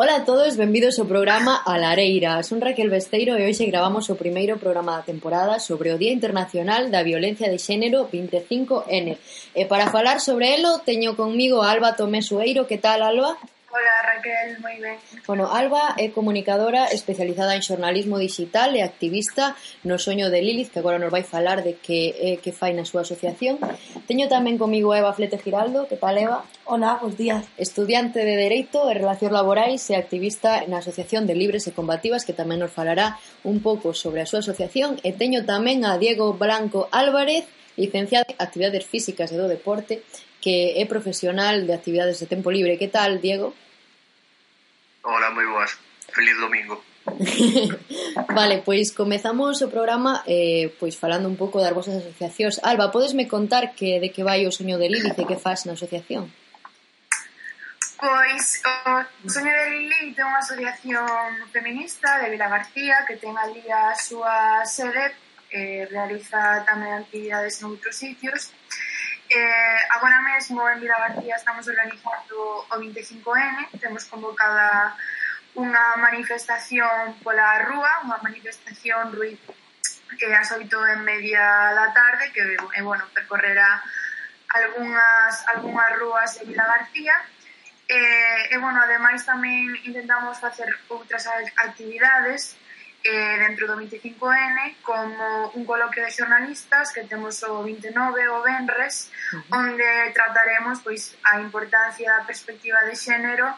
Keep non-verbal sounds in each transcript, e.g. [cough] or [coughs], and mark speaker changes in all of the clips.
Speaker 1: Ola a todos, benvidos ao programa A Lareira. Son Raquel Besteiro e hoxe gravamos o primeiro programa da temporada sobre o Día Internacional da Violencia de Xénero 25N. E para falar sobre elo, teño conmigo a Alba Tomé Sueiro. Que tal, Alba?
Speaker 2: Hola Raquel, moi ben.
Speaker 1: Bueno, Alba é comunicadora especializada en xornalismo digital e activista no soño de Lilith, que agora nos vai falar de que é que fai na súa asociación. Teño tamén comigo a Eva Flete Giraldo, que tal Eva?
Speaker 3: Hola, bons días.
Speaker 1: Estudiante de Dereito e Relacións Laborais e activista na Asociación de Libres e Combativas, que tamén nos falará un pouco sobre a súa asociación. E teño tamén a Diego Blanco Álvarez, licenciado en Actividades Físicas e do Deporte que é profesional de actividades de tempo libre. Que tal, Diego?
Speaker 4: Hola, moi boas. Feliz domingo. [laughs]
Speaker 1: vale, pois comezamos o programa eh, pois falando un pouco das vosas asociacións. Alba, podesme contar que de que vai o Soño de Lilith e que faz na asociación?
Speaker 2: Pois o Soño de Lilith é unha asociación feminista de Vila García que ten ali a súa sede eh, realiza tamén actividades en outros sitios Eh, agora mesmo en Vila García estamos organizando o 25N, temos convocada unha manifestación pola rúa, unha manifestación ruiz que eh, ás oito e media da tarde, que eh, bueno, percorrerá algunhas, algunhas rúas de Vila García. E, eh, e bueno, ademais tamén intentamos facer outras actividades, eh, dentro do 25N como un coloquio de xornalistas que temos o 29 o Benres, uh -huh. onde trataremos pois a importancia da perspectiva de xénero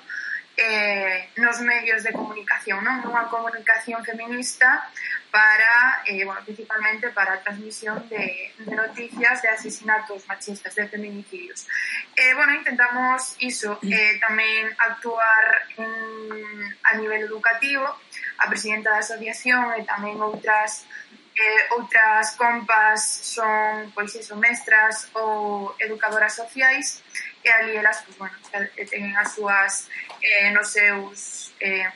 Speaker 2: eh, nos medios de comunicación, non? Unha comunicación feminista para, eh, bueno, principalmente para a transmisión de, de noticias de asesinatos machistas, de feminicidios. Eh, bueno, intentamos iso, eh, tamén actuar en, a nivel educativo, a presidenta da asociación e tamén outras eh, outras compas son, pois iso, mestras ou educadoras sociais, e ali elas, pues, bueno, teñen as súas eh, nos seus eh, eh,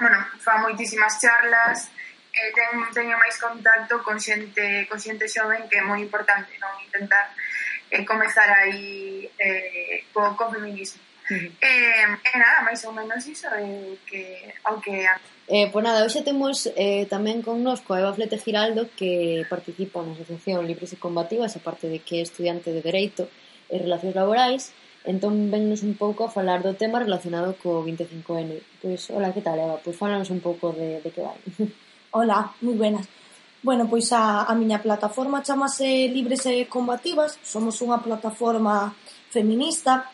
Speaker 2: bueno, fan moitísimas charlas eh, ten, teño máis contacto con xente, con xente xoven que é moi importante, non? Intentar eh, comezar aí eh, co, co feminismo. Uh -huh. Eh, eh, nada, máis ou menos iso eh, que, ao que
Speaker 1: Eh, pois pues nada, hoxe temos eh, tamén connosco a Eva Flete Giraldo que participa na Asociación Libres e Combativas aparte de que é estudiante de Dereito e Relacións Laborais Entón vennos un pouco a falar do tema relacionado co 25N. Pois, hola, que tal, Eva? Pois falanos un pouco de, de que vai. [laughs]
Speaker 3: Hola, moi buenas. Bueno, pois a, a miña plataforma chamase Libres e Combativas. Somos unha plataforma feminista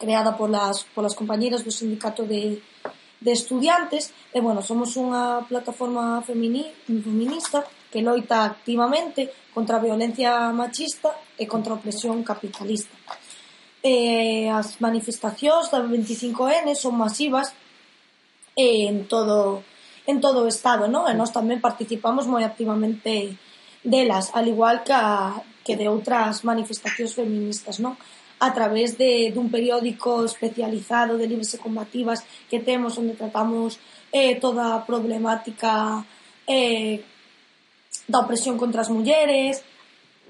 Speaker 3: creada polas, polas compañeras do sindicato de, de estudiantes. E, bueno, somos unha plataforma femini, feminista que loita activamente contra a violencia machista e contra a opresión capitalista eh, as manifestacións da 25N son masivas eh, en todo en todo o Estado, non? E nós tamén participamos moi activamente delas, al igual que, a, que de outras manifestacións feministas, non? A través de, dun periódico especializado de libres e combativas que temos onde tratamos eh, toda a problemática eh, da opresión contra as mulleres,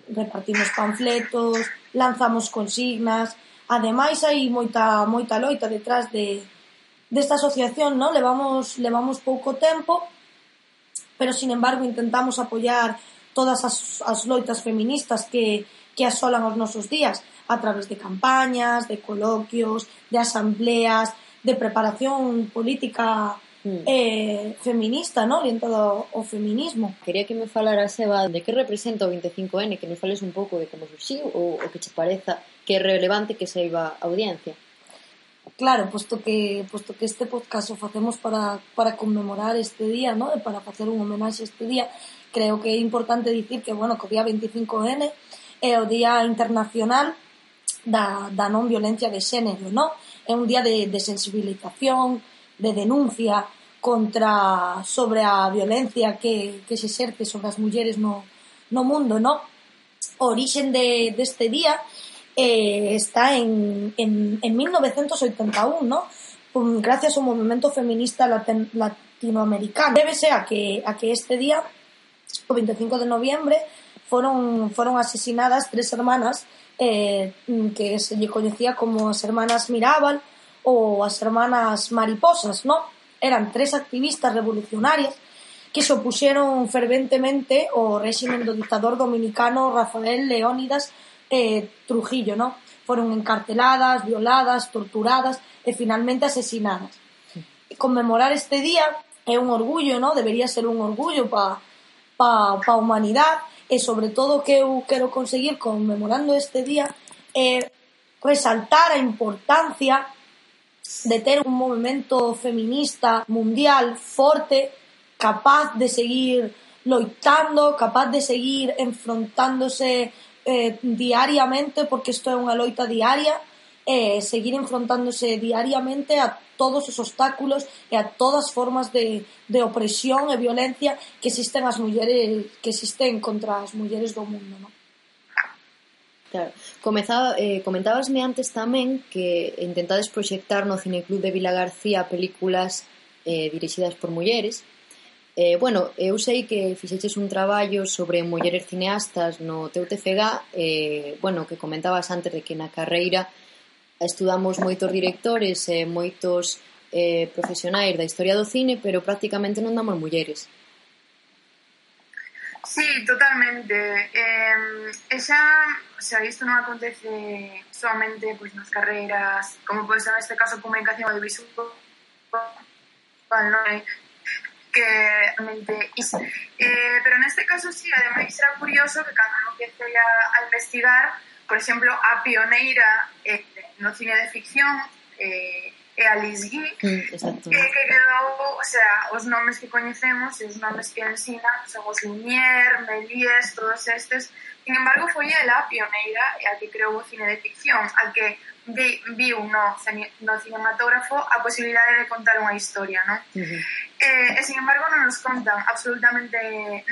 Speaker 3: repartimos panfletos, lanzamos consignas, ademais hai moita moita loita detrás de desta asociación, non? Levamos levamos pouco tempo, pero sin embargo intentamos apoiar todas as, as loitas feministas que que asolan os nosos días a través de campañas, de coloquios, de asambleas, de preparación política mm. eh, feminista, ¿no? Orientado ao feminismo.
Speaker 1: Quería que me falara, Seba, de que representa o 25N, que nos fales un pouco de como surxiu ou o que che pareza que é relevante que saiba a audiencia.
Speaker 3: Claro, posto que, posto que este podcast o facemos para, para conmemorar este día, ¿no? e para facer un homenaxe este día, creo que é importante dicir que, bueno, que o día 25N é o Día Internacional da, da Non Violencia de Xénero, ¿no? É un día de, de sensibilización, de denuncia contra sobre a violencia que, que se exerce sobre as mulleres no, no mundo, no? O orixen de, deste día eh, está en, en, en 1981, no? gracias ao movimento feminista latin, latinoamericano. Débese a que, a que este día, o 25 de noviembre, foron, foron asesinadas tres hermanas eh, que se lle coñecía como as hermanas Mirabal, ou as hermanas mariposas, ¿no? Eran tres activistas revolucionarias que se opuxeron ferventemente ao réximen do dictador dominicano Rafael Leónidas eh, Trujillo, ¿no? Foron encarceladas, violadas, torturadas e finalmente asesinadas. E conmemorar este día é un orgullo, ¿no? Debería ser un orgullo pa, pa, pa humanidade e sobre todo que eu quero conseguir conmemorando este día é eh, resaltar a importancia de ter un movimento feminista mundial forte, capaz de seguir loitando, capaz de seguir enfrontándose eh, diariamente, porque isto é unha loita diaria, eh, seguir enfrontándose diariamente a todos os obstáculos e a todas as formas de, de opresión e violencia que existen as mulleres que existen contra as mulleres do mundo, non?
Speaker 1: Claro. Comezaba, eh, comentabasme antes tamén que intentades proxectar no Cineclub de Vila García películas eh, dirixidas por mulleres. Eh, bueno, eu sei que fixeches un traballo sobre mulleres cineastas no teu TFG, eh, bueno, que comentabas antes de que na carreira estudamos moitos directores e eh, moitos eh, profesionais da historia do cine, pero prácticamente non damos mulleres.
Speaker 2: Sí, totalmente. Eh, esa, o sea, isto non acontece solamente pois, nas carreiras, como pode ser neste caso comunicación audiovisual, non é? que realmente eh, pero neste caso sí, ademais era curioso que cando non empecé a, a investigar, por exemplo, a pioneira eh, no cine de ficción eh, e a Liz Guy mm, exacto. que quedou, o sea, os nomes que coñecemos e os nomes que ensina son os Lumière, Méliès, todos estes sin embargo foi ela a pioneira e a que creou o cine de ficción a que vi, viu no, no cinematógrafo a posibilidade de contar unha historia non? Uh -huh. eh, e sin embargo non nos contan absolutamente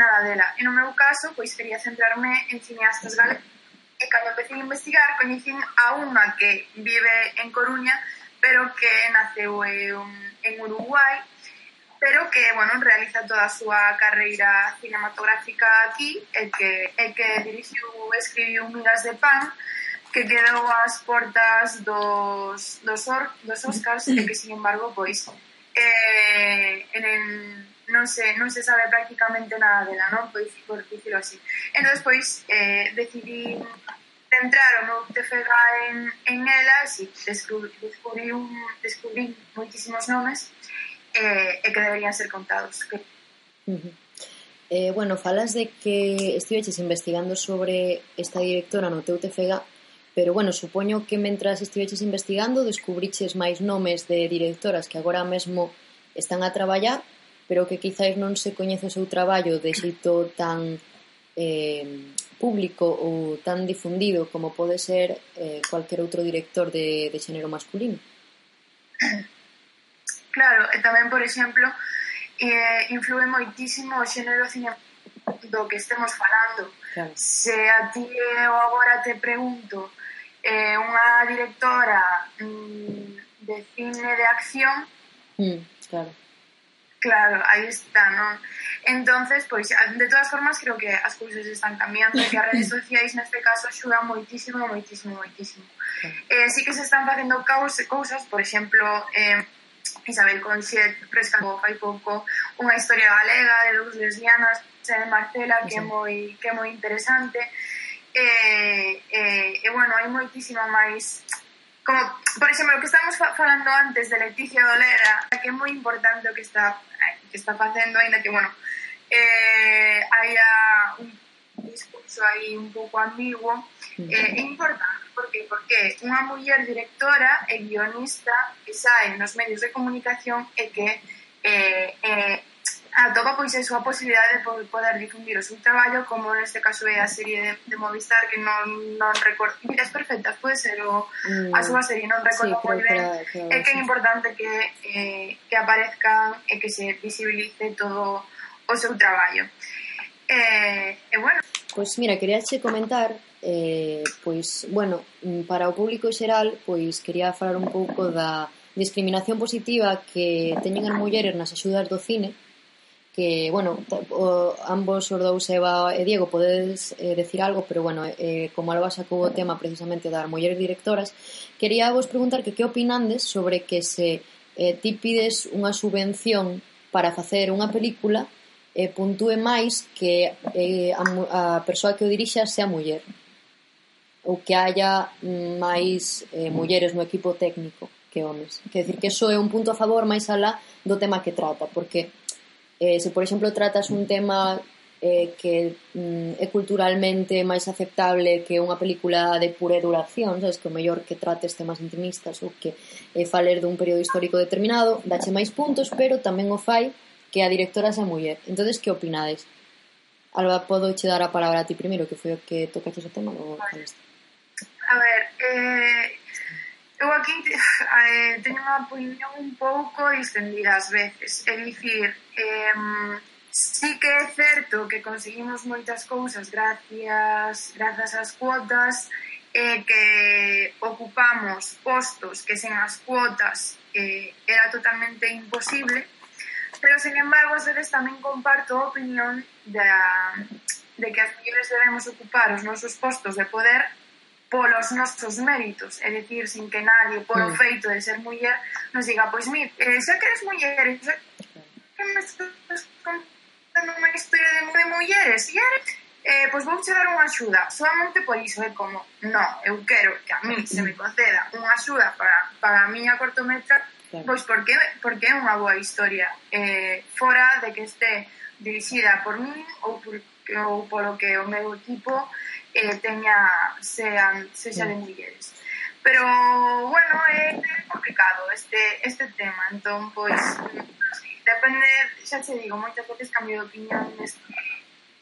Speaker 2: nada dela e no meu caso, pois quería centrarme en cineastas galegos e cando empecé a investigar coñecín a unha que vive en Coruña pero que naceu eh, en, en Uruguai, pero que, bueno, realiza toda a súa carreira cinematográfica aquí, e que, e que dirixiu, escribiu Migas de Pan, que quedou ás portas dos, dos, or, dos Oscars, mm. e que, sin embargo, pois, eh, en, en, non se, non se sabe prácticamente nada dela, non? Pois, por dicirlo así. Entón, pois, eh, decidí centraron o fegar en, en elas e descubrí, descubrí, un, descubrí moitísimos nomes eh, e que deberían ser contados. Que...
Speaker 1: Uh -huh. eh, bueno, falas de que estiveches investigando sobre esta directora no teu Tefega, pero bueno, supoño que mentras estiveches investigando descubriches máis nomes de directoras que agora mesmo están a traballar, pero que quizáis non se coñece o seu traballo de xeito tan eh, público ou tan difundido como pode ser eh, cualquier outro director de, de xénero masculino.
Speaker 2: Claro, e tamén, por exemplo, eh, influe moitísimo o xénero cine do que estemos falando. Claro. Se a ti ou agora te pregunto eh, unha directora mm, de cine de acción,
Speaker 1: mm, claro
Speaker 2: Claro, aí está, non? Entonces, pois, de todas formas, creo que as cousas están cambiando e que as redes [laughs] sociais neste caso axudan moitísimo, moitísimo, moitísimo. Eh, sí que se están facendo cousas, por exemplo, eh, Isabel Conxet rescatou fai pouco unha historia galega de dous lesbianas, xa de Marcela, que é moi, que é moi interesante. E, eh, eh, e, bueno, hai moitísima máis como, por exemplo, o que estamos falando antes de Leticia Dolera, que é moi importante o que está que está facendo, ainda que, bueno, eh, haya un discurso aí un pouco ambiguo, eh, é importante, porque, porque unha muller directora e guionista que sae nos medios de comunicación e que eh, eh, atopa pois a súa posibilidade de poder difundir o seu traballo, como neste caso é a serie de, de Movistar que non, non recordo... Vidas perfectas, pode ser o, mm. a súa serie, non recordo sí, moi ben. É que é importante que, eh, que aparezcan e que se visibilice todo o seu traballo. Eh, e bueno...
Speaker 1: Pois mira, queríache comentar eh, pois, bueno, para o público xeral, pois quería falar un pouco da discriminación positiva que teñen as mulleres nas axudas do cine, que, bueno, ambos os dous, Eva e Diego, podedes eh, decir algo, pero, bueno, eh, como Alba sacou o tema precisamente das mulleres directoras, quería vos preguntar que que opinandes sobre que se eh, ti pides unha subvención para facer unha película eh, puntúe máis que eh, a, a persoa que o dirixa sea muller ou que haya máis eh, mulleres no equipo técnico que homes. Quer decir que eso é un punto a favor máis alá do tema que trata, porque eh, se por exemplo tratas un tema eh, que mm, é culturalmente máis aceptable que unha película de pura duración, sabes, que o mellor que trates temas intimistas ou que eh, faler dun período histórico determinado, dache máis puntos, pero tamén o fai que a directora sea muller. entonces que opinades? Alba, podo che dar a palabra a ti primeiro, que foi o que tocaste ese tema, ou falaste?
Speaker 2: A ver, eh, Eu aquí [laughs] eh, teño unha opinión un pouco distendida ás veces. É dicir, eh, sí que é certo que conseguimos moitas cousas gracias, grazas ás cuotas, eh, que ocupamos postos que sen as cuotas eh, era totalmente imposible, pero sen embargo, ás veces tamén comparto a opinión da, de que as mulleres debemos ocupar os nosos postos de poder polos nosos méritos, é dicir, sin que nadie, por mm. feito de ser muller, nos diga, pois mi, eh, xa que eres muller, xa que me estás contando unha historia de, de mulleres, e eres, eh, pois vou dar unha axuda, solamente por iso, é como, no, eu quero que a mí se me mm. conceda unha axuda para, para a miña cortometra, pois porque, porque é unha boa historia, eh, fora de que este dirixida por min ou, por, ou polo que o meu equipo eh, teña sean sexa de mulleres. Pero bueno, é complicado este este tema, entón pois sí, depende, xa che digo, moitas veces cambio de opinión neste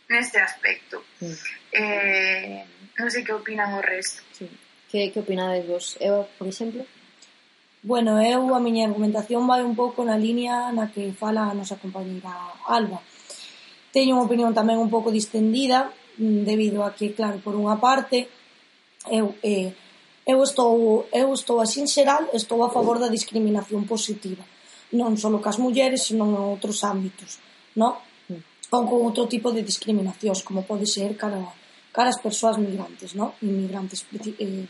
Speaker 2: neste aspecto. Sí. Eh, non sei que opinan o resto.
Speaker 1: Sí. Que, que opinades vos? Eu, por exemplo,
Speaker 3: Bueno, eu a miña argumentación vai un pouco na liña na que fala a nosa compañera Alba. Teño unha opinión tamén un pouco distendida, Mm, debido a que, claro, por unha parte, eu, eh, eu, estou, eu estou a sinxeral, estou a favor da discriminación positiva, non só cas mulleres, senón en outros ámbitos, non? Mm. Ou con outro tipo de discriminacións, como pode ser cara, cara as persoas migrantes, non? Inmigrantes eh,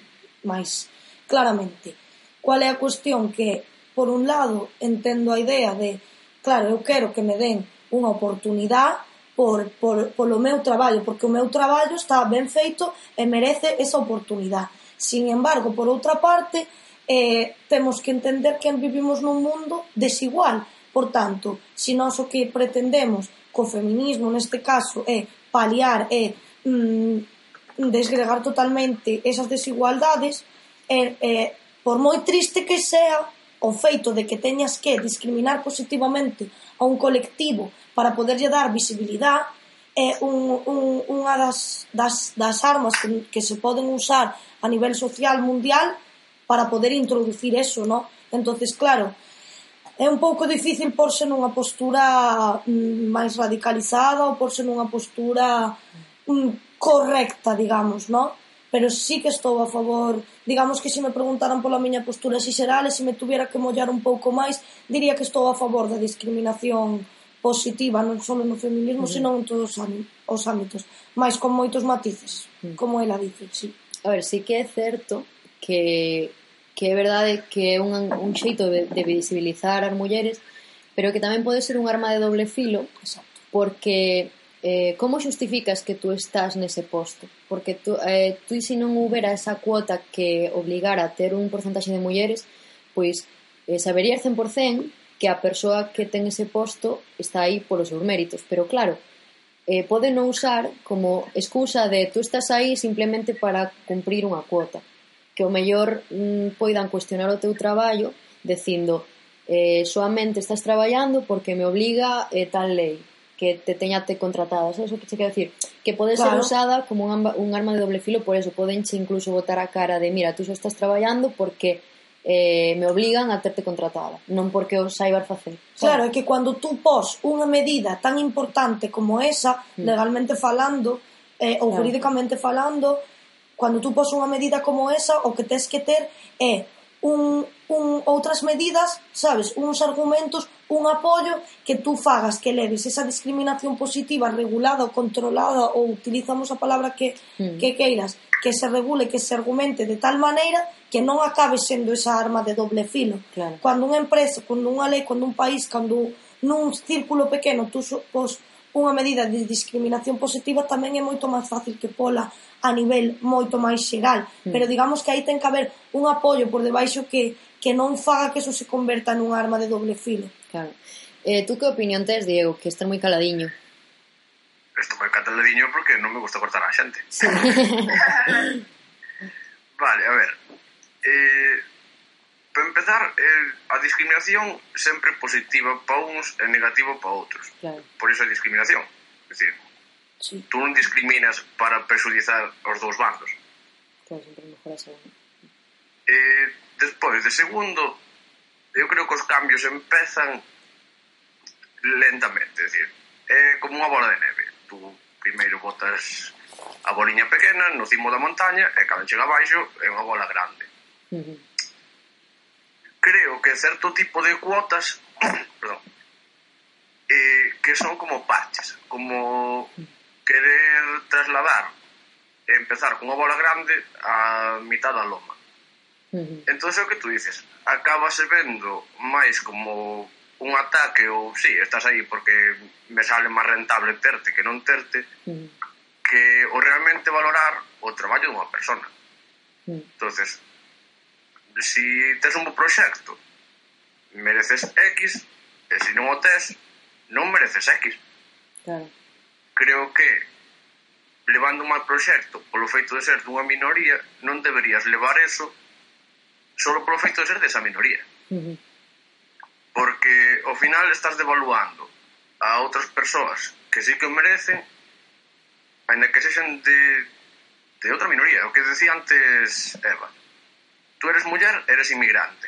Speaker 3: máis claramente. Qual é a cuestión que, por un lado, entendo a idea de, claro, eu quero que me den unha oportunidade por, por, polo meu traballo, porque o meu traballo está ben feito e merece esa oportunidade. Sin embargo, por outra parte, eh, temos que entender que vivimos nun mundo desigual. Por tanto, se nós o que pretendemos co feminismo, neste caso, é paliar e mm, desgregar totalmente esas desigualdades, é, é, por moi triste que sea, o feito de que teñas que discriminar positivamente a un colectivo para poderlle dar visibilidade é un, un, unha das, das, das armas que, que se poden usar a nivel social mundial para poder introducir eso, no? entonces claro, é un pouco difícil porse nunha postura mm, máis radicalizada ou porse nunha postura mm, correcta, digamos, no? pero sí que estou a favor, digamos que se me preguntaran pola miña postura así xeral e se me tuviera que mollar un pouco máis, diría que estou a favor da discriminación positiva, non só no feminismo, uh -huh. senón en todos os ámbitos, máis con moitos matices, uh -huh. como ela dice, sí.
Speaker 1: A ver, sí que é certo que que é verdade que é un, un xeito de, de visibilizar as mulleres, pero que tamén pode ser un arma de doble filo, Exacto. porque eh, como xustificas que tú estás nese posto? Porque tú, eh, tú se non houbera esa cuota que obligara a ter un porcentaxe de mulleres, pois eh, saberías 100% que a persoa que ten ese posto está aí polos seus méritos. Pero claro, eh, pode non usar como excusa de tú estás aí simplemente para cumprir unha cuota. Que o mellor mm, poidan cuestionar o teu traballo dicindo eh, soamente estás traballando porque me obliga eh, tal lei que te teñate contratada, sabes o que che quero decir? Que pode claro. ser usada como un, un arma de doble filo por eso, podenche incluso botar a cara de mira, tú só estás traballando porque eh, me obligan a terte contratada, non porque o saibas facer.
Speaker 3: Sabe? Claro, é que cando tú pos unha medida tan importante como esa, mm. legalmente falando, eh, ou claro. jurídicamente falando, cando tú pos unha medida como esa, o que tes que ter é un, un outras medidas, sabes, uns argumentos un apoio que tú fagas, que leves esa discriminación positiva regulada ou controlada ou utilizamos a palabra que, mm. que queiras que se regule, que se argumente de tal maneira que non acabe sendo esa arma de doble filo.
Speaker 1: Claro.
Speaker 3: Cando unha empresa, cando unha lei, cando un país, cando nun círculo pequeno tú pos unha medida de discriminación positiva tamén é moito máis fácil que pola a nivel moito máis xeral, mm. pero digamos que aí ten que haber un apoio por debaixo que que non faga que eso se converta nun arma de doble filo.
Speaker 1: Claro. Eh, tú que opinión tes, Diego, que estás moi caladiño?
Speaker 4: Estou moi caladiño porque non me gusta cortar a xente.
Speaker 1: Sí. [laughs]
Speaker 4: vale, a ver. Eh, para empezar, eh, a discriminación sempre positiva para uns e negativa para outros.
Speaker 1: Claro.
Speaker 4: Por iso a discriminación. É dicir,
Speaker 3: sí.
Speaker 4: tú non discriminas para perxudizar os dous bandos.
Speaker 1: Claro, sempre mejor a
Speaker 4: Despois de segundo, eu creo que os cambios empezan lentamente, é dicir, é como unha bola de neve. Tú primeiro botas a boliña pequena no cimo da montaña e cando chega abaixo é unha bola grande.
Speaker 1: Uh -huh.
Speaker 4: Creo que certo tipo de cuotas [coughs] perdón, eh, que son como parches, como querer trasladar e empezar con unha bola grande a mitad da loma.
Speaker 1: -huh.
Speaker 4: Entón, o que tú dices, acabase vendo máis como un ataque ou si, sí, estás aí porque me sale máis rentable terte que non terte,
Speaker 1: uh -huh.
Speaker 4: que o realmente valorar o traballo dunha persona.
Speaker 1: Uh -huh.
Speaker 4: Entonces, si tes un bo proxecto, mereces X, e se si non o tes, non mereces X.
Speaker 1: Claro.
Speaker 4: Creo que levando un mal proxecto polo feito de ser dunha minoría non deberías levar eso solo polo feito de ser desa minoría.
Speaker 1: Uh -huh.
Speaker 4: Porque ao final estás devaluando a outras persoas que sí que merecen, ainda que sexan de, de outra minoría. O que decía antes Eva, tú eres muller, eres inmigrante.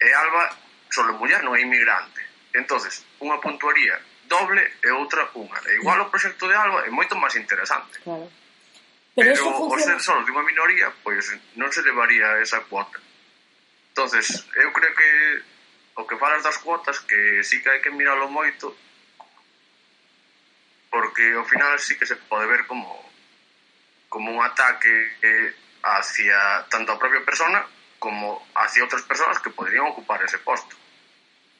Speaker 4: E Alba, solo muller, non é inmigrante. entonces unha puntuaría doble e outra unha. E igual o proxecto de Alba é moito máis interesante.
Speaker 1: Claro.
Speaker 3: Pero,
Speaker 4: Pero
Speaker 3: funciona...
Speaker 4: o ser solo de unha minoría, pois non se levaría esa cuota entonces eu creo que o que falas das cuotas que sí que hai que miralo moito porque ao final sí que se pode ver como como un ataque eh, hacia tanto a propia persona como hacia outras persoas que poderían ocupar ese posto.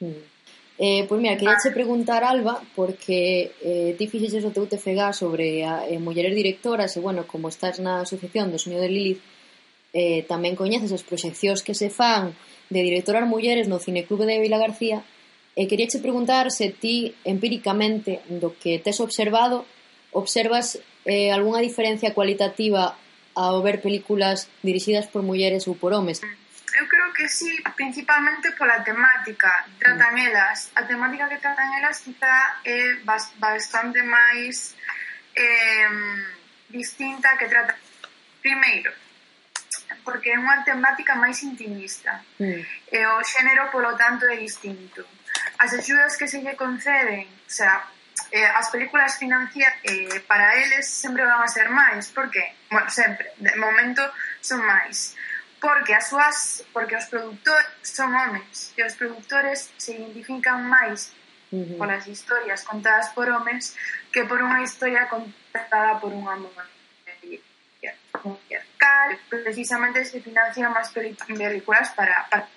Speaker 1: Mm. Eh, pois mira, queria che preguntar, Alba, porque eh, ti fixeches o teu TFG sobre a, eh, mulleres directoras e, bueno, como estás na asociación do Soño de Lilith, eh, tamén coñeces as proxeccións que se fan de directoras mulleres no Cineclube de Vila García e queríache preguntar se ti empíricamente do que tes observado observas eh, algunha diferencia cualitativa ao ver películas dirixidas por mulleres ou por homes?
Speaker 2: Eu creo que sí, principalmente pola temática tratan mm. elas. A temática que tratan elas quizá é bastante máis eh, distinta que tratan. Primeiro, porque é unha temática máis intimista
Speaker 1: mm.
Speaker 2: e o xénero, polo tanto, é distinto. As axudas que se lle conceden, o sea, eh, as películas financieras eh, para eles sempre van a ser máis, porque, bueno, sempre, de momento son máis porque as súas porque os produtores son homens e os produtores se identifican máis
Speaker 1: uh -huh.
Speaker 2: polas historias contadas por homens que por unha historia contada por unha mujer. Cal, precisamente se financian máis películas para, para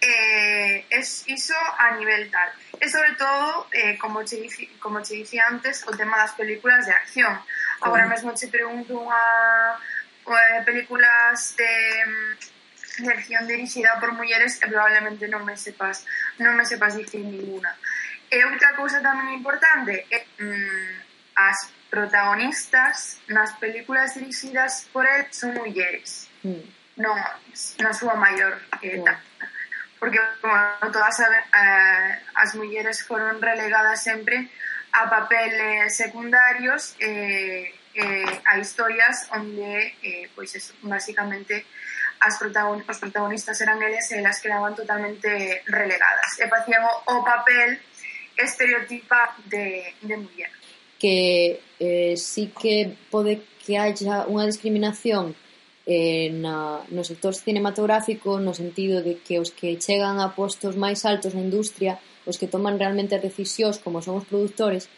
Speaker 2: eh, es iso a nivel tal. E sobre todo, eh, como, che, como che dicía antes, o tema das películas de acción. Agora mesmo che pregunto unha eh, películas de de acción dirixida por mulleres e probablemente non me sepas non me sepas dicir ninguna. Eh, e outra cousa tamén importante é mm, as protagonistas nas películas dirixidas por el son mulleres,
Speaker 1: mm.
Speaker 2: non na súa maior eh, yeah. Porque, como todas eh, as mulleres foron relegadas sempre a papeles secundarios eh, eh, a historias onde, eh, pois, eso, basicamente, as protagon os protagonistas eran eles e elas quedaban totalmente relegadas. E facían o, o papel estereotipa de, de muller
Speaker 1: que eh, sí que pode que haya unha discriminación eh, na, no sector cinematográfico no sentido de que os que chegan a postos máis altos na industria os que toman realmente decisións como son os produtores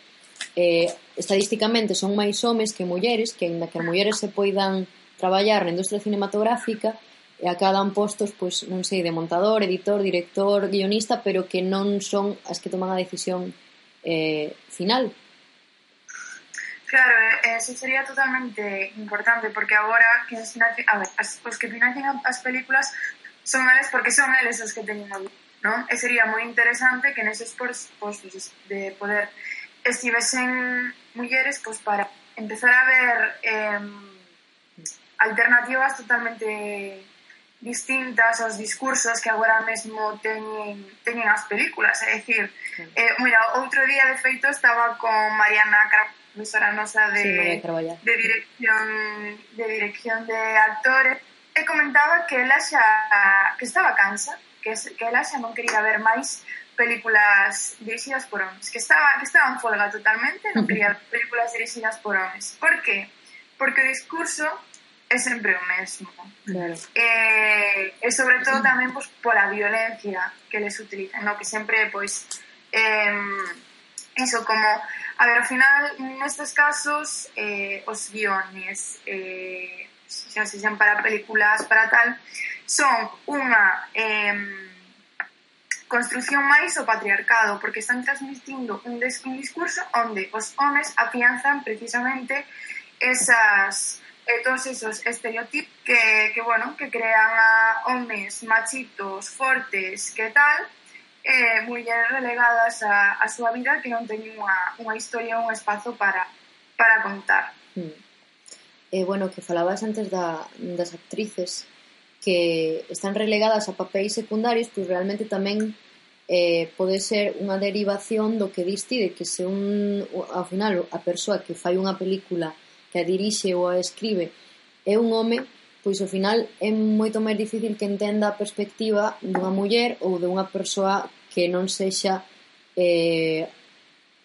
Speaker 1: eh, estadísticamente son máis homes que mulleres que ainda que as mulleres se poidan traballar na industria cinematográfica e acadan postos, pois, non sei, de montador, editor, director, guionista, pero que non son as que toman a decisión eh, final.
Speaker 2: Claro, eh, eso sería totalmente importante porque agora que os, a ver, as, os que financian as películas son eles porque son eles os que teñen o ¿no? E sería moi interesante que neses postos de poder estivesen mulleres pois, para empezar a ver eh, alternativas totalmente distintas aos discursos que agora mesmo teñen, teñen as películas. É dicir, eh, mira, outro día de feito estaba con Mariana Carapaz profesora nosa de,
Speaker 1: sí,
Speaker 2: de dirección de dirección de actores e comentaba que ela xa que estaba cansa, que, que ela xa non quería ver máis películas dirixidas por homens, que estaba que estaba en folga totalmente, non quería ver películas dirixidas por homens. Por qué? Porque o discurso é sempre o mesmo.
Speaker 1: Claro.
Speaker 2: Eh, e sobre todo tamén pois, pola violencia que les utilizan, no? que sempre pois eh, iso como A ver, ao final, nestes casos, eh, os guiones, eh, xa sexan para películas, para tal, son unha eh, construción máis o patriarcado, porque están transmitindo un, un discurso onde os homes afianzan precisamente esas e todos esos estereotipos que, que, bueno, que crean a homes machitos, fortes, que tal, eh, mulleres relegadas a, a súa vida que non teñen unha, unha historia, un espazo para, para contar.
Speaker 1: Mm. Eh, bueno, que falabas antes da, das actrices que están relegadas a papéis secundarios, pois realmente tamén eh, pode ser unha derivación do que diste de que se un, ao final a persoa que fai unha película que a dirixe ou a escribe é un home, pois ao final é moito máis difícil que entenda a perspectiva dunha muller ou dunha persoa que non sexa eh,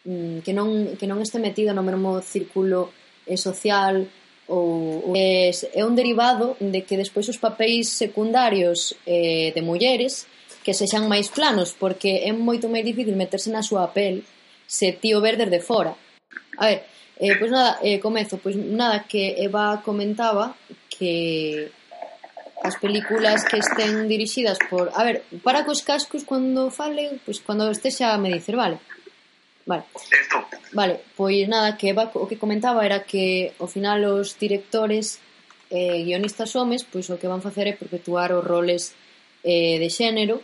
Speaker 1: mm, que non, que non este metido no mesmo círculo eh, social ou, ou é, é un derivado de que despois os papéis secundarios eh, de mulleres que sexan máis planos, porque é moito máis difícil meterse na súa pel se tío ver desde fora. A ver, eh, pois nada, eh, comezo, pois nada que Eva comentaba que as películas que estén dirixidas por... A ver, para cos cascos cando fale, pois pues, cando estexa me dicer, vale. Vale.
Speaker 4: Esto.
Speaker 1: Vale, pois nada, que Eva, o que comentaba era que ao final os directores eh, guionistas homes, pois o que van facer é perpetuar os roles eh, de xénero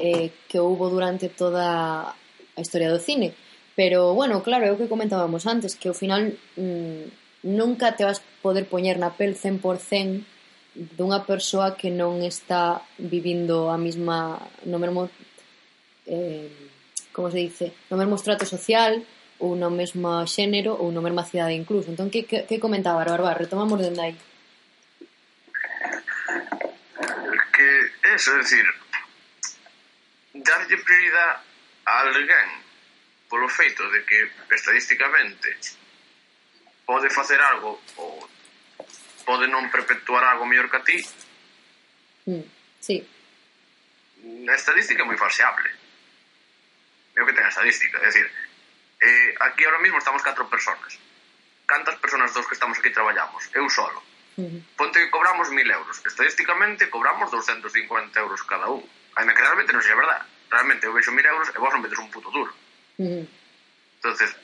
Speaker 1: eh, que houbo durante toda a historia do cine. Pero, bueno, claro, é o que comentábamos antes, que ao final mmm, nunca te vas poder poñer na pel 100% dunha persoa que non está vivindo a mesma no mesmo eh, como se dice, no mesmo estrato social ou no mesmo xénero ou no mesma cidade incluso. Entón, que, que, que comentaba, Barba? Retomamos dende aí.
Speaker 4: Que eso, é dicir, darlle prioridade a alguén polo feito de que estadísticamente pode facer algo ou pode non perpetuar algo mellor que a ti.
Speaker 1: Mm, sí.
Speaker 4: A estadística é moi falseable. Veo que ten a estadística. É dicir, eh, aquí ahora mismo estamos catro personas. Cantas personas dos que estamos aquí traballamos? Eu solo.
Speaker 1: Uh -huh.
Speaker 4: Ponte que cobramos 1.000 euros. Estadísticamente cobramos 250 euros cada un. Ainda que realmente non seja verdad. Realmente eu vexo 1.000 euros e vos non metes un puto duro.
Speaker 1: Mm.
Speaker 4: Entonces,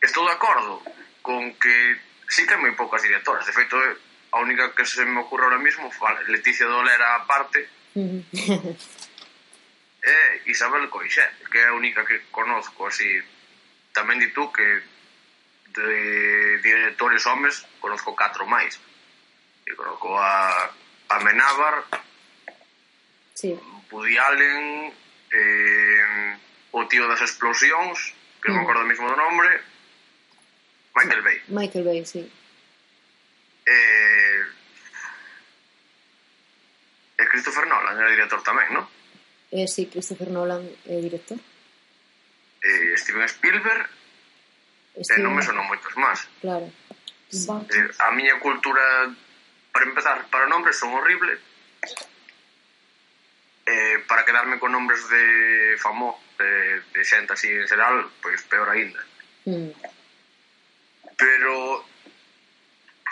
Speaker 4: estou de acordo con que sí que hai moi poucas directoras. De feito, eh, a única que se me ocurre ahora mismo Leticia Dolera aparte é Isabel Coixet, que é a única que conozco así. Tamén di tú que de directores homes conozco catro máis. E conozco a a Menábar,
Speaker 1: sí.
Speaker 4: Woody Allen, eh, o tío das explosións, que non me acordo mesmo do nombre, Michael Bay.
Speaker 1: Michael Bay, sí.
Speaker 4: Eh, e Christopher Nolan era director tamén, non?
Speaker 1: Eh, sí, Christopher Nolan é director.
Speaker 4: Eh, Steven Spielberg eh, Steven... e non me sonon moitos máis.
Speaker 1: Claro.
Speaker 4: Eh, a miña cultura para empezar, para nombres son horrible. Eh, para quedarme con nombres de famo, de, de xente así en xeral, pois peor aínda.
Speaker 1: Mm.
Speaker 4: Pero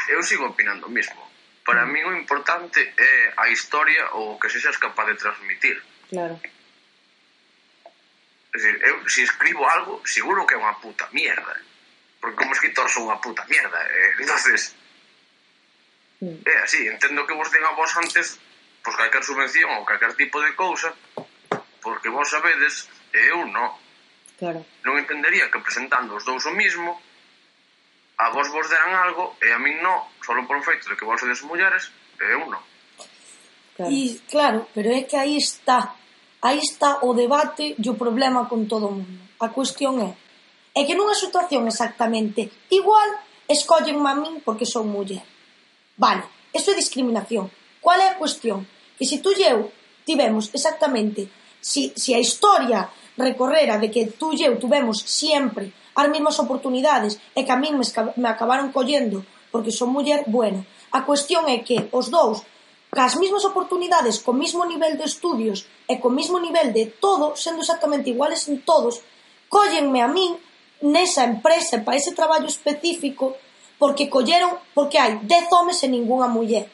Speaker 4: eu sigo opinando o mismo. Para mí o importante é a historia ou o que sexas capaz de transmitir.
Speaker 1: Claro.
Speaker 4: É dicir, eu se si escribo algo, seguro que é unha puta mierda. Porque como escritor sou unha puta mierda. Eh, [laughs] entonces
Speaker 1: mm.
Speaker 4: é así, entendo que vos den a vos antes pois calquer subvención ou calquer tipo de cousa porque vos sabedes e eu non.
Speaker 1: Claro.
Speaker 4: Non entendería que presentando os dous o mismo a vos vos deran algo e a min non, solo por o feito de que vos sodes mulleres e eu non.
Speaker 1: Claro.
Speaker 3: E, claro, pero é que aí está, aí está o debate e o problema con todo o mundo. A cuestión é, é que nunha situación exactamente igual escollen a min porque son muller. Vale, eso é discriminación. Cual é a cuestión? Que se tú e eu tivemos exactamente, se, se a historia recorrera de que tú e eu tuvemos sempre as mesmas oportunidades e que a min me me acabaron collendo porque son muller bueno, A cuestión é que os dous cas mesmas oportunidades, co mismo nivel de estudios e co mismo nivel de todo, sendo exactamente iguales en todos, cóllenme a min nesa empresa para ese traballo específico porque colleron, porque hai 10 homes e ningunha muller.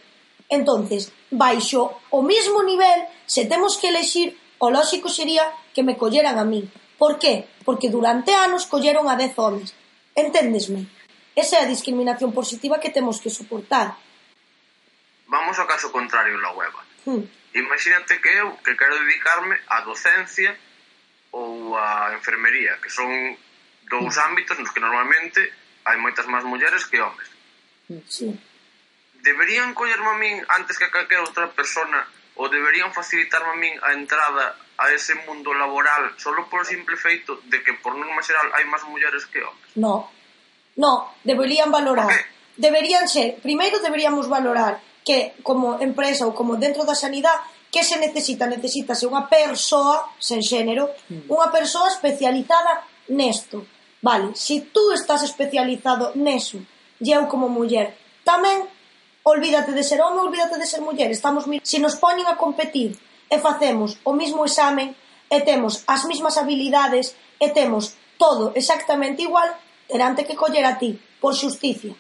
Speaker 3: Entonces, baixo o mismo nivel, se temos que elexir, o lóxico sería que me colleran a min, Por qué? Porque durante anos colleron a dez homes. Enténdesme? Esa é a discriminación positiva que temos que soportar.
Speaker 4: Vamos ao caso contrario na web.
Speaker 3: Hmm.
Speaker 4: Imagínate que eu que quero dedicarme á docencia ou á enfermería, que son dous hmm. ámbitos nos que normalmente hai moitas máis mulleres que homes.
Speaker 3: Sí.
Speaker 4: Deberían collerme a min antes que a calquera outra persona ou deberían facilitarme a min a entrada a ese mundo laboral solo por o simple feito de que por norma xeral hai máis mulleres que homens?
Speaker 3: No, no, deberían valorar.
Speaker 4: Okay.
Speaker 3: Deberían ser, primeiro deberíamos valorar que como empresa ou como dentro da sanidade que se necesita? Necesítase unha persoa sen xénero, hmm. unha persoa especializada nesto. Vale, se si tú estás especializado neso, e eu como muller, tamén Olvídate de ser home, olvídate de ser muller, estamos se nos poñen a competir e facemos o mismo exame e temos as mismas habilidades e temos todo exactamente igual, terán que coller a ti, por xusticia.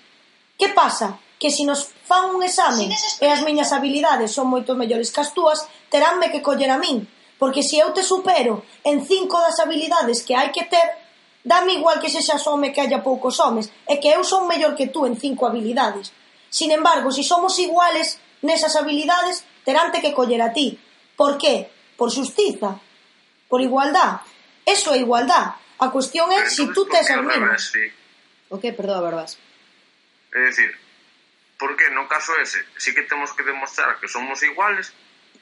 Speaker 3: Que pasa? Que se nos fan un exame e as miñas habilidades son moito mellores que as túas, teránme que coller a min, porque se eu te supero en cinco das habilidades que hai que ter, dame igual que sexas home que haya poucos homes, é que eu son mellor que tú en cinco habilidades. Sin embargo, si somos iguales nesas habilidades, teránte que coller a ti. Por qué? Por xustiza, por igualdad. Eso é igualdad. A cuestión é se si tú tes as mesmas.
Speaker 4: Sí.
Speaker 1: O que? Perdoa, Barbás.
Speaker 4: É dicir, porque no caso ese sí que temos que demostrar que somos iguales,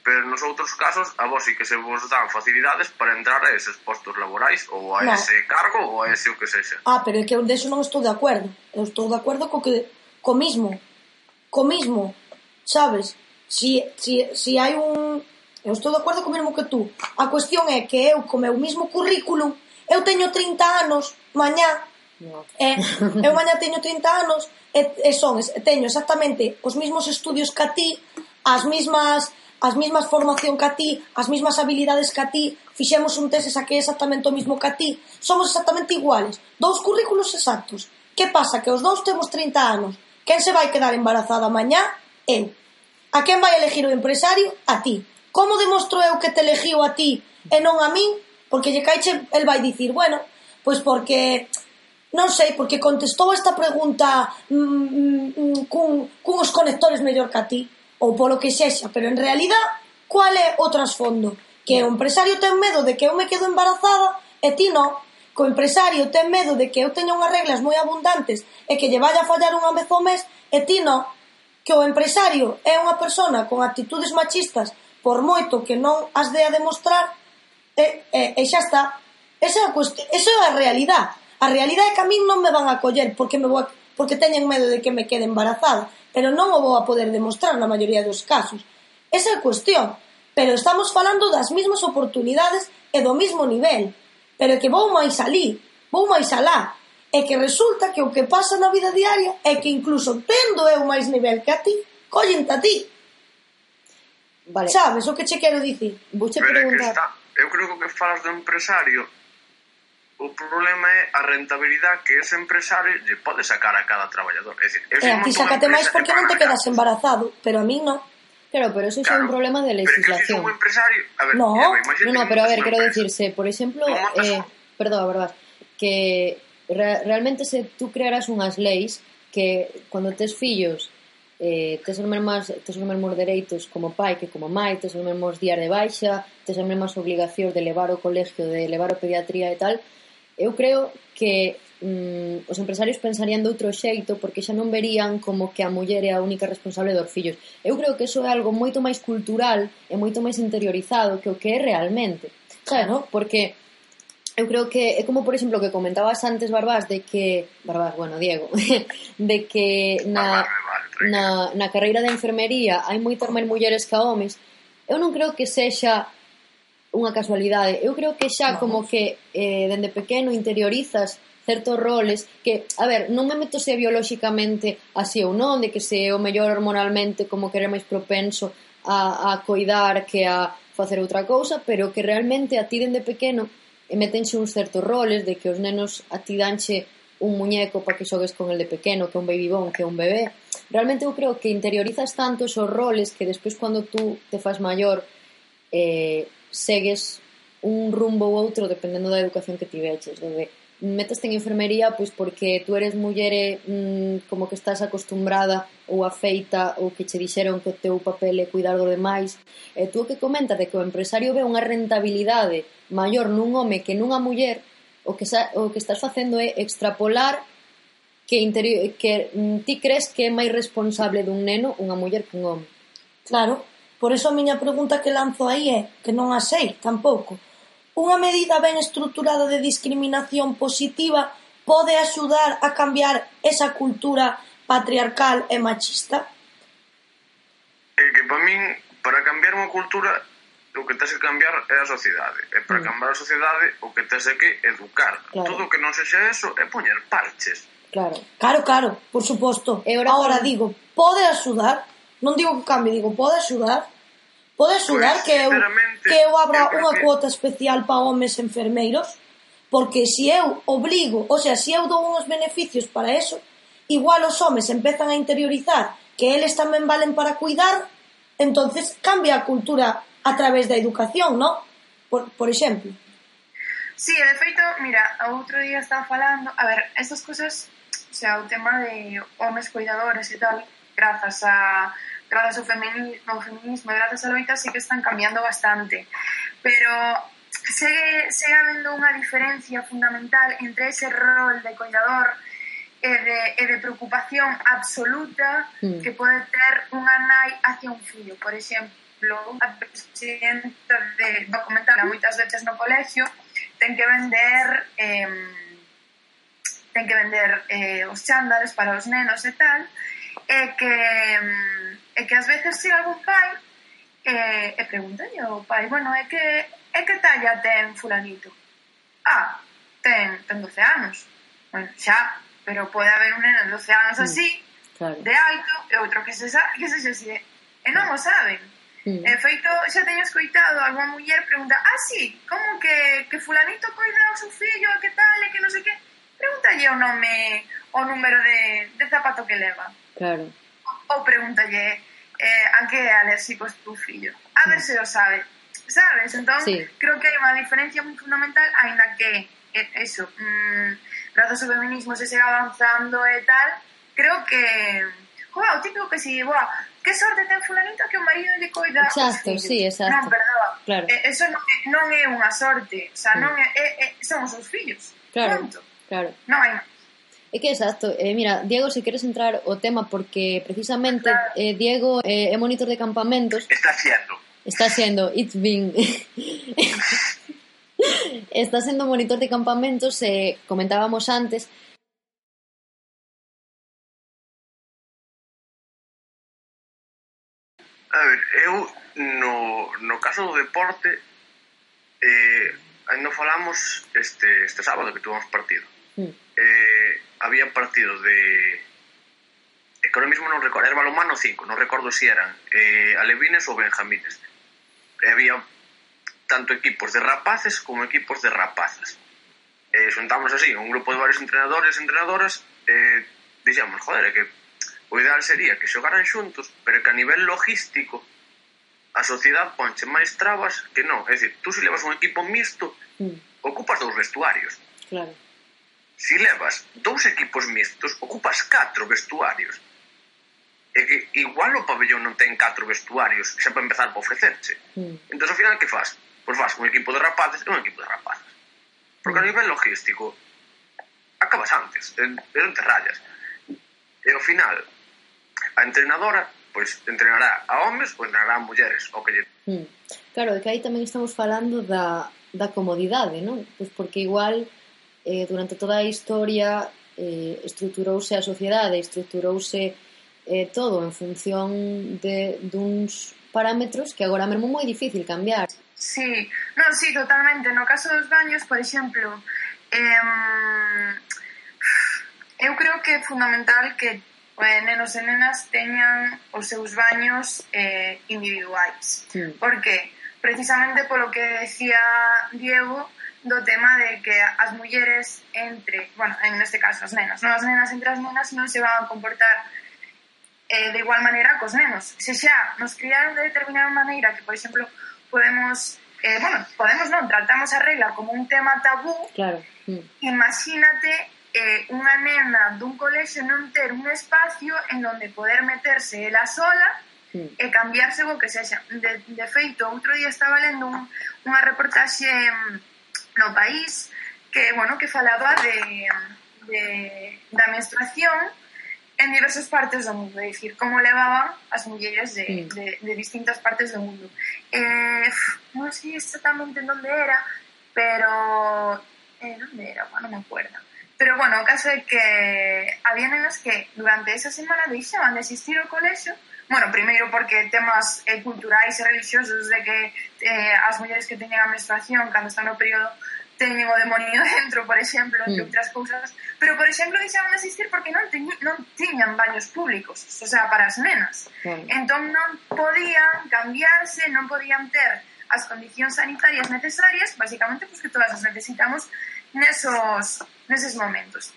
Speaker 4: pero nos outros casos a vos sí que se vos dan facilidades para entrar a eses postos laborais ou a
Speaker 3: no.
Speaker 4: ese cargo ou a ese o que sexa.
Speaker 3: Ah, pero é que eu deso non estou de acordo. Eu estou de acordo co que co mismo co mismo, sabes? Si, si, si hai un... Eu estou de acordo co mesmo que tú. A cuestión é que eu, co meu mismo currículum, eu teño 30 anos, mañá,
Speaker 1: No.
Speaker 3: E, eu mañá teño 30 anos e, e son, teño exactamente os mesmos estudios que a ti, as mesmas as mesmas formación que a ti, as mesmas habilidades que a ti, fixemos un test e saquei exactamente o mismo que a ti, somos exactamente iguales, dous currículos exactos. Que pasa? Que os dous temos 30 anos, Quen se vai quedar embarazada mañá? Eu. A quen vai elegir o empresario? A ti. Como demostro eu que te elegiu a ti e non a min? Porque lle caiche, el vai dicir, bueno, pois porque non sei, porque contestou esta pregunta mm, mm, mm cun, cun os conectores mellor que a ti, ou polo que sexa, pero en realidad, cual é o trasfondo? Que o empresario ten medo de que eu me quedo embarazada e ti non, que o empresario ten medo de que eu teña unhas reglas moi abundantes e que lle vaya a fallar unha vez ao mes e ti non, que o empresario é unha persona con actitudes machistas por moito que non as de a demostrar e, e, e xa está. Esa é a, cuestión, esa é a realidad a realidade é que a min non me van a coller porque me vou a, porque teñen medo de que me quede embarazada pero non o vou a poder demostrar na maioría dos casos. Esa é a cuestión pero estamos falando das mesmas oportunidades e do mesmo nivel. Pero que vou máis alí, vou máis alá. É que resulta que o que pasa na vida diaria é que incluso tendo eu máis nivel que a ti, collente a ti.
Speaker 1: Vale.
Speaker 3: Sabes o que che quero dicir?
Speaker 4: Vou che
Speaker 1: preguntar...
Speaker 4: Está, eu creo que falas do empresario o problema é a rentabilidade que ese empresario lle pode sacar a cada traballador. É dicir, eu
Speaker 3: e a ti sacate máis porque non te quedas embarazado, pero a mí non.
Speaker 1: Claro, pero eso claro. un problema de legislación.
Speaker 4: Pero un empresario... a ver,
Speaker 3: no,
Speaker 4: mira,
Speaker 1: no, no, pero a ver,
Speaker 4: quiero
Speaker 1: decirse, por exemplo, eh, perdón, verdad, que re realmente se tú crearás unhas leis que cando tes fillos eh, tes os mesmos, tes os mesmos dereitos como pai que como mai, tes os mesmos días de baixa, tes as mesmas obligacións de levar o colegio, de levar o pediatría e tal, eu creo que mm, os empresarios pensarían de outro xeito porque xa non verían como que a muller é a única responsable dos fillos. Eu creo que eso é algo moito máis cultural e moito máis interiorizado que o que é realmente. Claro, ¿no? porque eu creo que é como, por exemplo, que comentabas antes, Barbás, de que... Barbás, bueno, Diego. [laughs] de que na, na, na carreira de enfermería hai moitas máis mulleres que homes. Eu non creo que sexa unha casualidade. Eu creo que xa como que eh, dende pequeno interiorizas certos roles que, a ver, non me meto se biolóxicamente así ou non, de que se o mellor hormonalmente como que era máis propenso a, a coidar que a facer outra cousa, pero que realmente a ti dende pequeno e metense uns certos roles de que os nenos a ti danche un muñeco para que xogues con el de pequeno, que é un baby bon, que é un bebé. Realmente eu creo que interiorizas tanto esos roles que despois cando tú te fas maior eh, segues un rumbo ou outro dependendo da educación que tiveches, donde metes en enfermería pois porque tú eres muller e mm, como que estás acostumbrada ou afeita ou que che dixeron que o teu papel é cuidar do demais. E tú o que comenta de que o empresario ve unha rentabilidade maior nun home que nunha muller o que, sa, o que estás facendo é extrapolar que, interior, que mm, ti crees que é máis responsable dun neno unha muller que un home.
Speaker 3: Claro, por eso a miña pregunta que lanzo aí é que non a sei tampouco. Unha medida ben estruturada de discriminación positiva pode axudar a cambiar esa cultura patriarcal e machista?
Speaker 4: É que para min, para cambiar unha cultura, o que tens que cambiar é a sociedade. E para
Speaker 1: mm.
Speaker 4: cambiar a sociedade, o que tens que educar.
Speaker 1: Claro.
Speaker 4: Todo o que non sexa eso é poñer parches.
Speaker 1: Claro,
Speaker 3: claro, claro, por suposto.
Speaker 1: E ahora,
Speaker 3: Ahora digo, pode axudar, non digo que cambie, digo, pode axudar Podes xurar
Speaker 4: pues,
Speaker 3: que, eu, que eu abra unha
Speaker 4: que...
Speaker 3: cuota especial para homes enfermeiros? Porque se eu obligo, o sea, se eu dou uns beneficios para eso, igual os homes empezan a interiorizar que eles tamén valen para cuidar, entonces cambia a cultura a través da educación, ¿no? Por, por exemplo.
Speaker 2: Sí, de feito, mira, outro día estaba falando, a ver, estas cousas, o sea, o tema de homes cuidadores e tal, grazas a gracias ao feminismo, ao feminismo e gracias a loita sí que están cambiando bastante. Pero segue, segue habendo unha diferencia fundamental entre ese rol de coidador e de, e de preocupación absoluta
Speaker 1: mm.
Speaker 2: que pode ter unha nai hacia un fillo. Por exemplo, a presidenta de documental moitas veces no colegio ten que vender eh, ten que vender eh, os chándales para os nenos e tal e que mm, Eh, e que ás veces chega algún pai e, e preguntalle ao pai, bueno, é que, é que talla ten fulanito? Ah, ten, ten 12 anos. Bueno, xa, pero pode haber un neno de 12 anos mm, así, mm,
Speaker 1: claro.
Speaker 2: de alto, e outro que se sabe, que se xa así, e non o mm. saben.
Speaker 1: Mm.
Speaker 2: E feito, xa teño escoitado algunha muller pregunta, ah, sí, como que, que fulanito coida ao seu fillo, que tal, e que non sei que? Pregúntalle o nome, o número de, de zapato que leva.
Speaker 1: Claro
Speaker 2: ou pregúntalle eh, a que é alérxico o teu fillo. A ver se o sabe. Sabes? Entón,
Speaker 1: sí.
Speaker 2: creo que hai unha diferencia moi fundamental, aínda que eh, eso, mm, grazas ao feminismo se siga avanzando e tal, creo que Joder, o típico que si, boa, que sorte ten fulanito que o marido lle coida
Speaker 1: Exacto,
Speaker 2: os
Speaker 1: sí, exacto.
Speaker 2: Non, perdoa.
Speaker 1: Claro.
Speaker 2: Eh, eso non, non é unha sorte, o sea, non é, é, é son os seus fillos.
Speaker 1: Claro.
Speaker 2: Punto.
Speaker 1: Claro.
Speaker 2: Non hai máis.
Speaker 1: É que exacto, eh, mira, Diego, se queres entrar o tema porque precisamente eh, Diego eh, é monitor de campamentos.
Speaker 4: Está sendo
Speaker 1: Está sendo, it's been. [laughs] Está sendo monitor de campamentos, eh, comentábamos antes.
Speaker 4: A ver, eu no, no caso do deporte eh, ainda falamos este, este sábado que tuvamos partido.
Speaker 1: Mm.
Speaker 4: eh, había partidos de é que ahora mismo non recordo, era balonmano 5, non recordo se si eran eh, alevines ou benjamines. E había tanto equipos de rapaces como equipos de rapazas. Eh, xuntamos así, un grupo de varios entrenadores e entrenadoras, eh, dixemos, joder, que o ideal sería que xogaran xuntos, pero que a nivel logístico a sociedade ponche máis trabas que non. É dicir, tú se si levas un equipo mixto, mm. ocupas dous vestuarios.
Speaker 1: Claro
Speaker 4: Si levas dous equipos mixtos, ocupas catro vestuarios. E que igual o pabellón non ten catro vestuarios xa para empezar para ofrecerse. Mm. Entón, ao final, que faz? Pois faz un equipo de rapaces e un equipo de rapazas. Porque a nivel logístico, acabas antes, é non te rayas. E ao final, a entrenadora pois entrenará a homes ou entrenará a mulleres, o que lle...
Speaker 1: Mm. Claro, é que aí tamén estamos falando da, da comodidade, non? Pois porque igual eh, durante toda a historia eh, estruturouse a sociedade, estruturouse eh, todo en función de duns parámetros que agora mesmo moi difícil cambiar.
Speaker 2: Sí, non, sí, totalmente. No caso dos baños, por exemplo, eh, eu creo que é fundamental que eh, nenos e nenas teñan os seus baños eh, individuais. Sí. Por que? Precisamente polo que decía Diego, do tema de que as mulleres entre, bueno, en este caso as nenas, non? as nenas entre as nenas non se van a comportar eh, de igual maneira cos nenos. Se xa nos criaron de determinada maneira que, por exemplo, podemos, eh, bueno, podemos non, tratamos a regla como un tema tabú,
Speaker 1: claro. Mm.
Speaker 2: imagínate eh, unha nena dun colexio non ter un espacio en onde poder meterse ela sola mm. e cambiarse o que sexa. De, de feito, outro día estaba lendo un, unha reportaxe mm, no país que, bueno, que falaba de, de, da menstruación en diversas partes do mundo, é dicir, como levaban as mulleres de, mm. de, de distintas partes do mundo. Eh, non sei exactamente en onde era, pero... Eh, onde era? Bueno, non me acuerdo Pero, bueno, o caso é que había nenas que durante esa semana deixaban de asistir ao colexo Bueno, primeiro porque temas eh, culturais e religiosos de que eh, as mulleres que teñen a menstruación cando están no período teñen o demonio [laughs] dentro, por exemplo, entre mm. outras cousas. Pero, por exemplo, deixaban de asistir porque non, teñi, non tiñan baños públicos, o sea, para as nenas. Mm. Entón non podían cambiarse, non podían ter as condicións sanitarias necesarias, basicamente, pois pues, que todas as necesitamos nesos, neses momentos.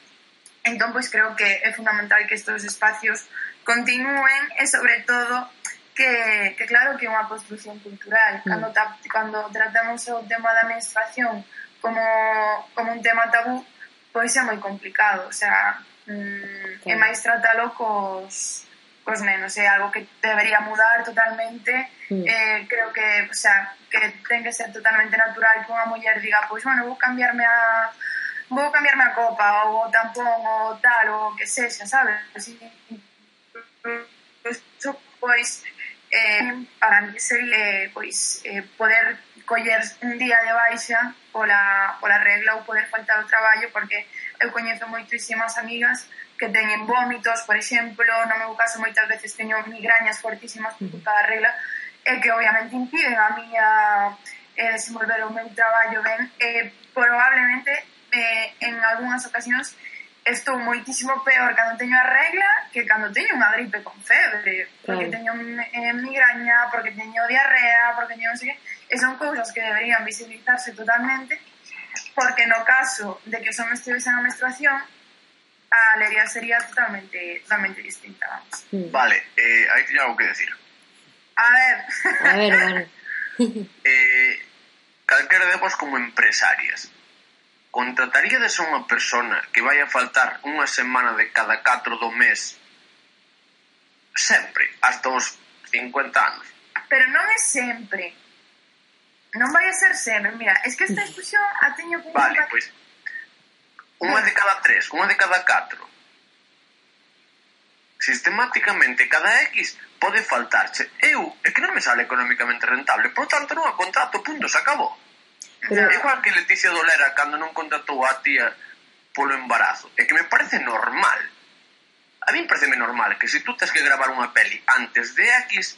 Speaker 2: Entón, pois creo que é fundamental que estes espacios continúen e, sobre todo, que, que claro que é unha construcción cultural. Mm. Cando, ta, cando tratamos o tema da menstruación como, como un tema tabú, pois é moi complicado. O sea, mm, é máis tratalo cos, cos nenos. É algo que debería mudar totalmente. Mm. Eh, creo que, o sea, que ten que ser totalmente natural que unha muller diga, pois, bueno, vou cambiarme a vou cambiarme a copa ou tampón ou tal ou que sexa, sabes? Así, pois, eh, para mí sería pois, eh, poder coller un día de baixa pola, pola regla ou poder faltar ao traballo porque eu coñezo moitísimas amigas que teñen vómitos, por exemplo, no meu caso moitas veces teño migrañas fortísimas por culpa da regla e que obviamente impiden a miña eh, desenvolver o meu traballo ben e eh, probablemente eh, en algunhas ocasións estou moitísimo peor cando teño a regla que cando teño unha gripe con febre, porque claro. teño eh, migraña, porque teño diarrea, porque teño non sei que, e son cousas que deberían visibilizarse totalmente, porque no caso de que son me estivesen a menstruación, a alegría sería totalmente, totalmente distinta, vamos.
Speaker 4: Mm. Vale, eh, aí teño algo que decir.
Speaker 2: A ver.
Speaker 1: A ver, vale. [laughs]
Speaker 4: eh, calquera de vos como empresarias, ¿Contrataríades a unha persona que vai a faltar unha semana de cada 4 do mes sempre, hasta os 50 anos?
Speaker 2: Pero non é sempre. Non vai a ser sempre. Mira, es que esta discusión a teño
Speaker 4: con... Vale, pois... Pues, unha de cada tres, unha de cada catro. Sistemáticamente, cada X pode faltarche. Eu, é que non me sale economicamente rentable, por tanto non a contrato, punto, se acabou. Pero... É igual que Leticia Dolera cando non contratou a tía polo embarazo. É que me parece normal. A mí parece normal que se si tú tens que gravar unha peli antes de X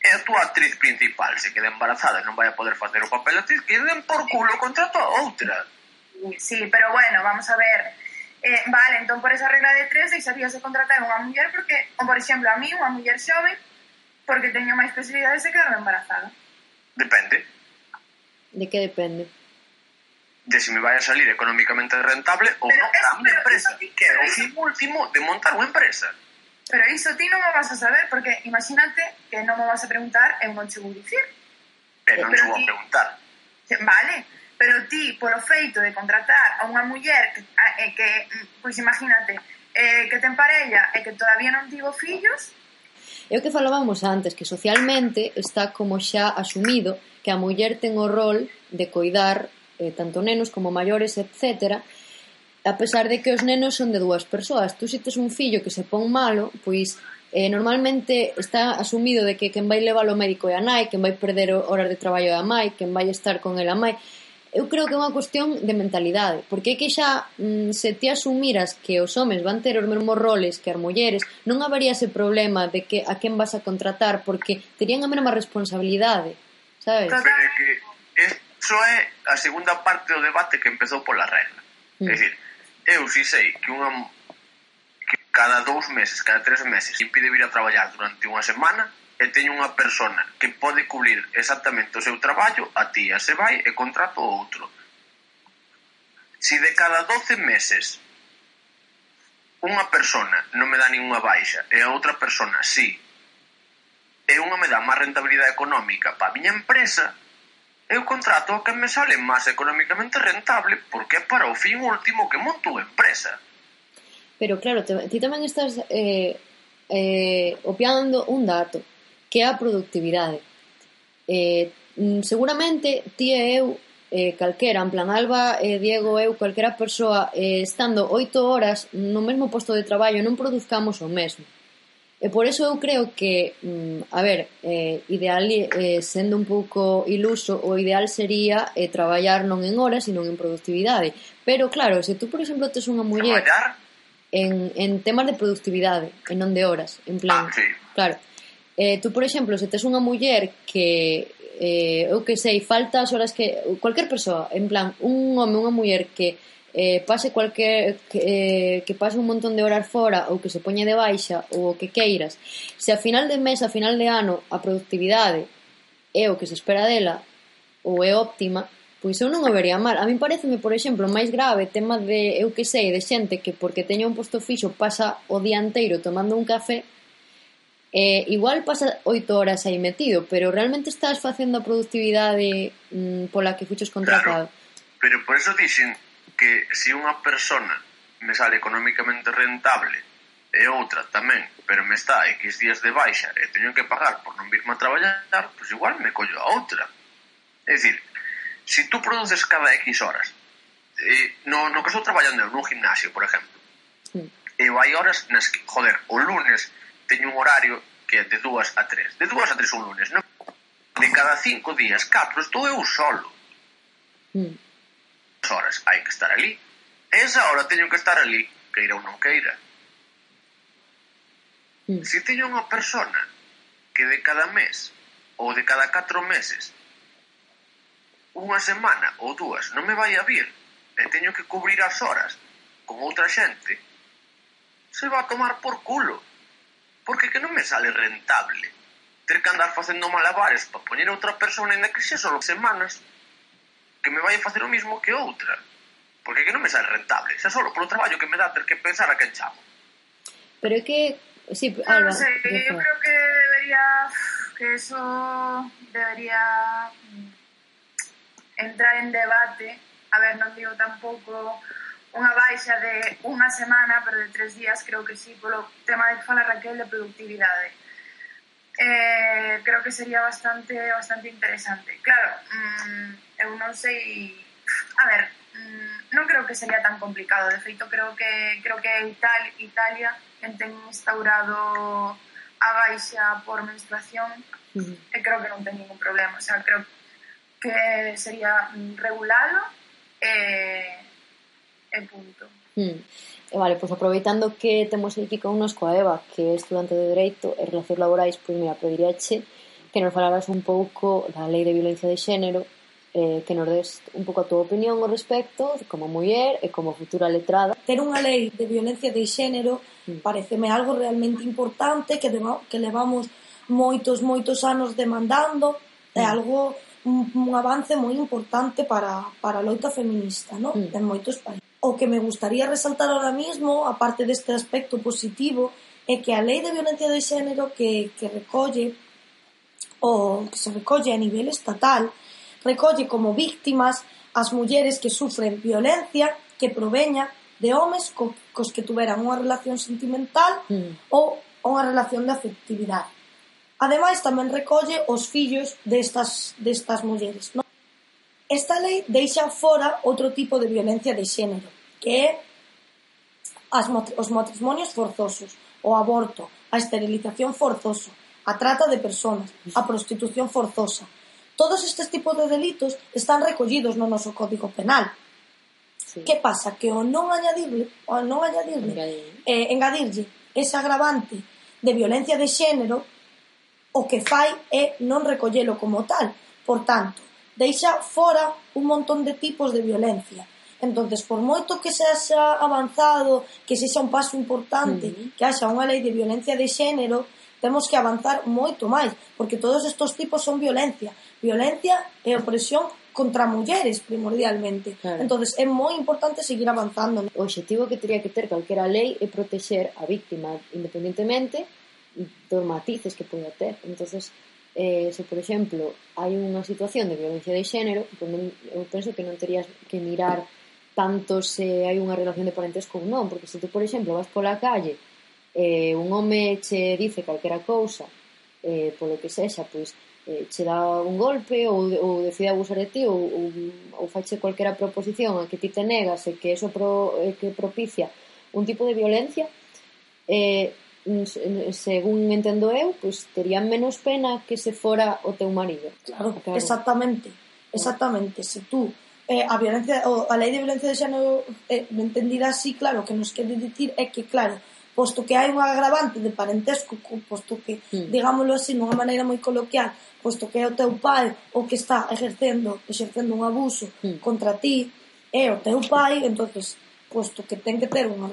Speaker 4: é a túa actriz principal se queda embarazada e non vai a poder facer o papel actriz que den por culo contrato a outra.
Speaker 2: Sí, pero bueno, vamos a ver. Eh, vale, entón por esa regla de tres deixaríase contratar unha muller porque, ou por exemplo, a mí, unha muller xoven, porque teño máis posibilidades de quedarme embarazada.
Speaker 4: Depende.
Speaker 1: De que depende?
Speaker 4: De se si me vai a salir económicamente rentable ou non a miña empresa, que é o
Speaker 2: ¿eh?
Speaker 4: fin último de montar unha empresa.
Speaker 2: Pero iso ti non o vas a saber, porque imagínate que non me vas a preguntar, eu non che vou dicir.
Speaker 4: Pero non che vou a preguntar.
Speaker 2: Vale, pero ti, polo feito de contratar a unha muller que, eh, que pois imagínate, eh, que ten parella e que todavía non tivo fillos...
Speaker 1: É o que falábamos antes, que socialmente está como xa asumido que a muller ten o rol de coidar eh, tanto nenos como maiores, etcétera, a pesar de que os nenos son de dúas persoas. Tú se tes un fillo que se pon malo, pois eh, normalmente está asumido de que quen vai levar ao médico é a nai, quen vai perder horas de traballo é a mãe, quen vai estar con ela a mãe. Eu creo que é unha cuestión de mentalidade, porque é que xa mm, se te asumiras que os homes van ter os mesmos roles que as mulleres, non habería ese problema de que a quen vas a contratar, porque terían a mesma responsabilidade sabes?
Speaker 4: Que eso é a segunda parte do debate que empezou pola regla.
Speaker 1: Mm.
Speaker 4: É dicir, eu si sei que unha que cada dous meses, cada tres meses impide vir a traballar durante unha semana e teño unha persona que pode cubrir exactamente o seu traballo, a tía se vai e contrato outro. Si de cada 12 meses unha persona non me dá ninguna baixa e a outra persona sí, e unha me dá máis rentabilidade económica para a miña empresa, eu contrato o que me sale máis económicamente rentable porque é para o fin último que monto a empresa.
Speaker 1: Pero claro, te, ti tamén estás eh, eh, opiando un dato, que é a productividade. Eh, mm, seguramente ti e eu eh, calquera, en plan Alba, eh, Diego, eu, calquera persoa eh, estando oito horas no mesmo posto de traballo non produzcamos o mesmo. E por eso eu creo que, mm, a ver, eh, ideal, eh, sendo un pouco iluso, o ideal sería eh, traballar non en horas, sino en productividade. Pero claro, se tú, por exemplo, tes unha muller
Speaker 4: ¿Traballar?
Speaker 1: en, en temas de productividade, e non de horas, en plan,
Speaker 4: ah, sí.
Speaker 1: claro. Eh, tú, por exemplo, se tes unha muller que eh, eu que sei, falta as horas que cualquier persoa, en plan, un home, unha muller que eh, pase cualquier eh, que pase un montón de horas fora ou que se poña de baixa ou o que queiras se a final de mes, a final de ano a productividade é o que se espera dela ou é óptima pois eu non o vería mal a min pareceme, por exemplo, máis grave tema de, eu que sei, de xente que porque teña un posto fixo pasa o día inteiro tomando un café Eh, igual pasa oito horas aí metido, pero realmente estás facendo a productividade mm, pola que fuches contratado.
Speaker 4: Claro, pero por eso dicen que se si unha persona me sale economicamente rentable e outra tamén, pero me está X días de baixa e teño que pagar por non virme a traballar, pois igual me collo a outra. É dicir, se si tú produces cada X horas, eh, no, no que estou traballando nun gimnasio, por exemplo,
Speaker 1: sí.
Speaker 4: e hai horas nas que, joder, o lunes teño un horario que é de 2 a 3. De 2 a 3 un lunes, non? De cada 5 días, 4, estou eu solo.
Speaker 1: Mm.
Speaker 4: Sí horas hai que estar ali. E esa hora teño que estar ali, queira ou non queira.
Speaker 1: Mm.
Speaker 4: Se teño unha persona que de cada mes ou de cada 4 meses unha semana ou dúas non me vai a vir e teño que cubrir as horas con outra xente se va a tomar por culo porque que non me sale rentable ter que andar facendo malabares para poñer outra persona en que xe solo semanas que me vai a facer o mismo que outra. Porque que non me sale rentable. Xa solo polo traballo que me dá ter que pensar a quen chamo.
Speaker 1: Pero é que... Sí, Alba,
Speaker 2: no, no
Speaker 1: sé,
Speaker 2: yo creo que debería... Que eso debería mm, entrar en debate. A ver, non digo tampouco unha baixa de unha semana, pero de tres días creo que sí, polo tema de que fala Raquel de productividade. Eh, creo que sería bastante bastante interesante. Claro, mmm, eu non sei... A ver, mm, non creo que sería tan complicado. De feito, creo que creo que Ital Italia ten instaurado a baixa por menstruación
Speaker 1: uh -huh.
Speaker 2: e creo que non ten ningún problema. O sea, creo que sería regulalo e, e punto.
Speaker 1: Hmm. E vale, pois aproveitando que temos aquí con nos coa Eva, que é estudante de Dereito e Relacións Laborais, pois mira, pediríache que nos falaras un pouco da Lei de Violencia de Xénero eh, que nos des un pouco a túa opinión ao respecto como muller e como futura letrada.
Speaker 3: Ter unha lei de violencia de xénero mm. pareceme algo realmente importante que, deba, que levamos moitos, moitos anos demandando é mm. algo un, un avance moi importante para, para a loita feminista no? Mm. en moitos países. O que me gustaría resaltar ahora mismo, aparte deste aspecto positivo, é que a lei de violencia de xénero que, que recolle o que se recolle a nivel estatal, recolle como víctimas as mulleres que sufren violencia que proveña de homes co, cos que tuveran unha relación sentimental mm. ou unha relación de afectividade. Ademais, tamén recolle os fillos destas, destas mulleres. Non? Esta lei deixa fora outro tipo de violencia de xénero, que é as, os matrimonios forzosos, o aborto, a esterilización forzosa, a trata de personas, a prostitución forzosa, Todos estes tipos de delitos están recollidos no noso Código Penal. Sí. Que pasa? Que o non añadirle, o non añadirle, Engadir. eh, engadirlle ese agravante de violencia de xénero, o que fai é non recollelo como tal. Por tanto, deixa fora un montón de tipos de violencia. Entonces, por moito que se haxa avanzado, que se xa un paso importante, uh -huh. que haxa unha lei de violencia de xénero, temos que avanzar moito máis, porque todos estos tipos son violencia. Violencia e opresión contra mulleres primordialmente. Claro. Entonces é moi importante seguir avanzando.
Speaker 1: O obxectivo que teria que ter calquera lei é protexer a víctima independentemente dos matices que poida ter. Entonces, eh, se por exemplo hai unha situación de violencia de xénero, pues non, eu penso que non terías que mirar tanto se hai unha relación de parentesco ou non, porque se tú, por exemplo, vas pola calle eh, un home che dice calquera cousa, eh, polo que sexa, pois, eh, che dá un golpe ou, ou decide abusar de ti ou, ou, ou faxe calquera proposición a que ti te negas e que eso pro, eh, que propicia un tipo de violencia, eh, según entendo eu, pois terían menos pena que se fora o teu marido.
Speaker 3: Claro, ah, claro. exactamente. Ah. Exactamente, se tú eh, a violencia o a lei de violencia de xénero eh, entendida así, claro, que nos quere dicir é que claro, posto que hai unha agravante de parentesco, posto que, mm. digámoslo así, nunha maneira moi coloquial, posto que é o teu pai o que está ejercendo, exercendo un abuso mm. contra ti, é o teu pai, entonces posto que ten que ter unha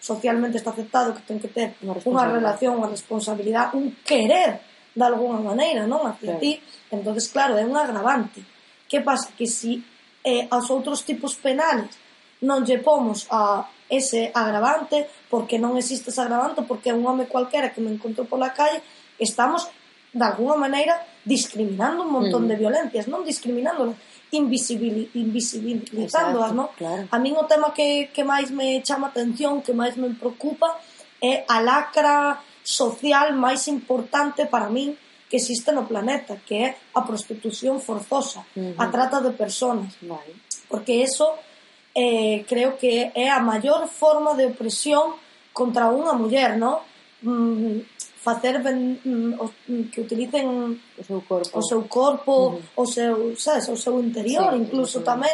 Speaker 3: socialmente está aceptado que ten que ter unha, unha relación, unha responsabilidade, un querer de alguna maneira, non? Hacia claro. ti. Entonces, claro, é un agravante. Que pasa? Que si eh, aos outros tipos penales non lle pomos a ese agravante, porque non existe ese agravante, porque un home cualquera que me encontro pola calle, estamos, de alguna maneira, discriminando un montón mm. de violencias, non discriminándolas, invisibil, invisibilizándolas, non?
Speaker 1: Claro.
Speaker 3: A min o tema que, que máis me chama atención, que máis me preocupa, é a lacra social máis importante para min que existe no planeta, que é a prostitución forzosa, uh -huh. a trata de personas.
Speaker 1: Vale.
Speaker 3: Porque eso eh, creo que é a maior forma de opresión contra unha muller, non? Mm, facer ben, mm, mm, que utilicen
Speaker 1: o seu corpo,
Speaker 3: o seu, corpo, uh -huh. o seu, sabes, o seu interior, sí, incluso tamén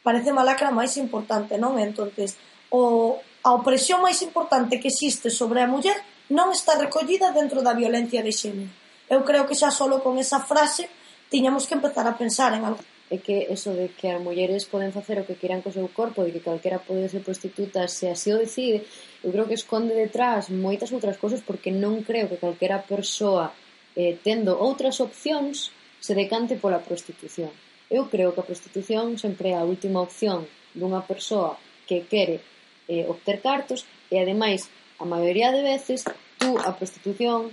Speaker 3: parece a lacra máis importante, non? Entonces, o, a opresión máis importante que existe sobre a muller non está recollida dentro da violencia de xénero. Eu creo que xa solo con esa frase tiñamos que empezar a pensar en algo
Speaker 1: é que eso de que as mulleres poden facer o que queiran co seu corpo e que calquera pode ser prostituta se así o decide, eu creo que esconde detrás moitas outras cousas porque non creo que calquera persoa eh, tendo outras opcións se decante pola prostitución. Eu creo que a prostitución sempre é a última opción dunha persoa que quere eh, obter cartos e ademais a maioría de veces tú a prostitución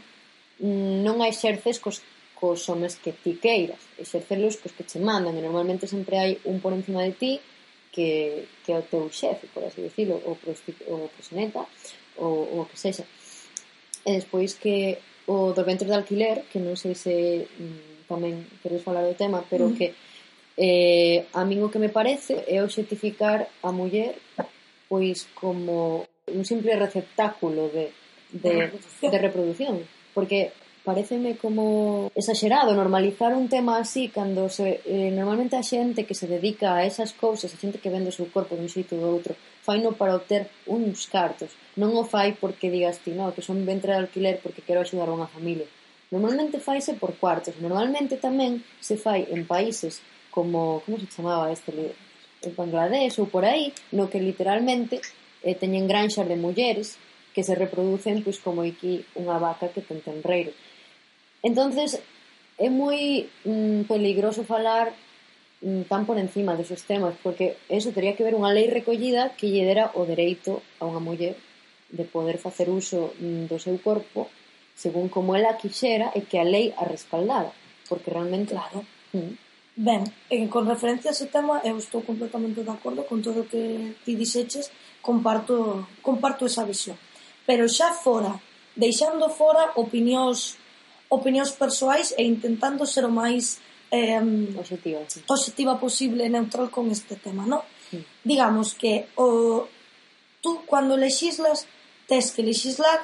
Speaker 1: mm, non a exerces cos cos homes que ti queiras, exercelos cos que che mandan, e normalmente sempre hai un por encima de ti que, que é o teu xefe, por así decirlo, ou, ou proxeneta, ou, ou o que sexa. E despois que o dos ventos de alquiler, que non sei se mm, tamén queres falar do tema, pero mm. que eh, a min o que me parece é objetificar a muller pois como un simple receptáculo de, de, de reproducción. Porque pareceme como exagerado normalizar un tema así cando se, eh, normalmente a xente que se dedica a esas cousas, a xente que vende o seu corpo dun xeito ou outro, faino para obter uns cartos. Non o fai porque digas ti, no, que son ventre de alquiler porque quero axudar a unha familia. Normalmente faise por cuartos. Normalmente tamén se fai en países como, como se chamaba este libro? En Bangladesh ou por aí, no que literalmente eh, teñen granxas de mulleres que se reproducen pois como aquí unha vaca que ten tenreiro. Entonces, é moi mm, peligroso falar mm, tan por encima desos temas, porque eso teria que ver unha lei recollida que lle dera o dereito a unha muller de poder facer uso mm, do seu corpo según como ela quixera e que a lei a respaldara, porque realmente...
Speaker 3: Claro.
Speaker 1: Mm.
Speaker 3: Ben, en, con referencia a ese tema, eu estou completamente de acordo con todo o que ti dixeches, comparto, comparto esa visión. Pero xa fora, deixando fora opinións opinións persoais e intentando ser o máis eh,
Speaker 1: positiva, sí.
Speaker 3: positiva posible e neutral con este tema, non?
Speaker 1: Sí.
Speaker 3: Digamos que o, tú, cando legislas, tens que legislar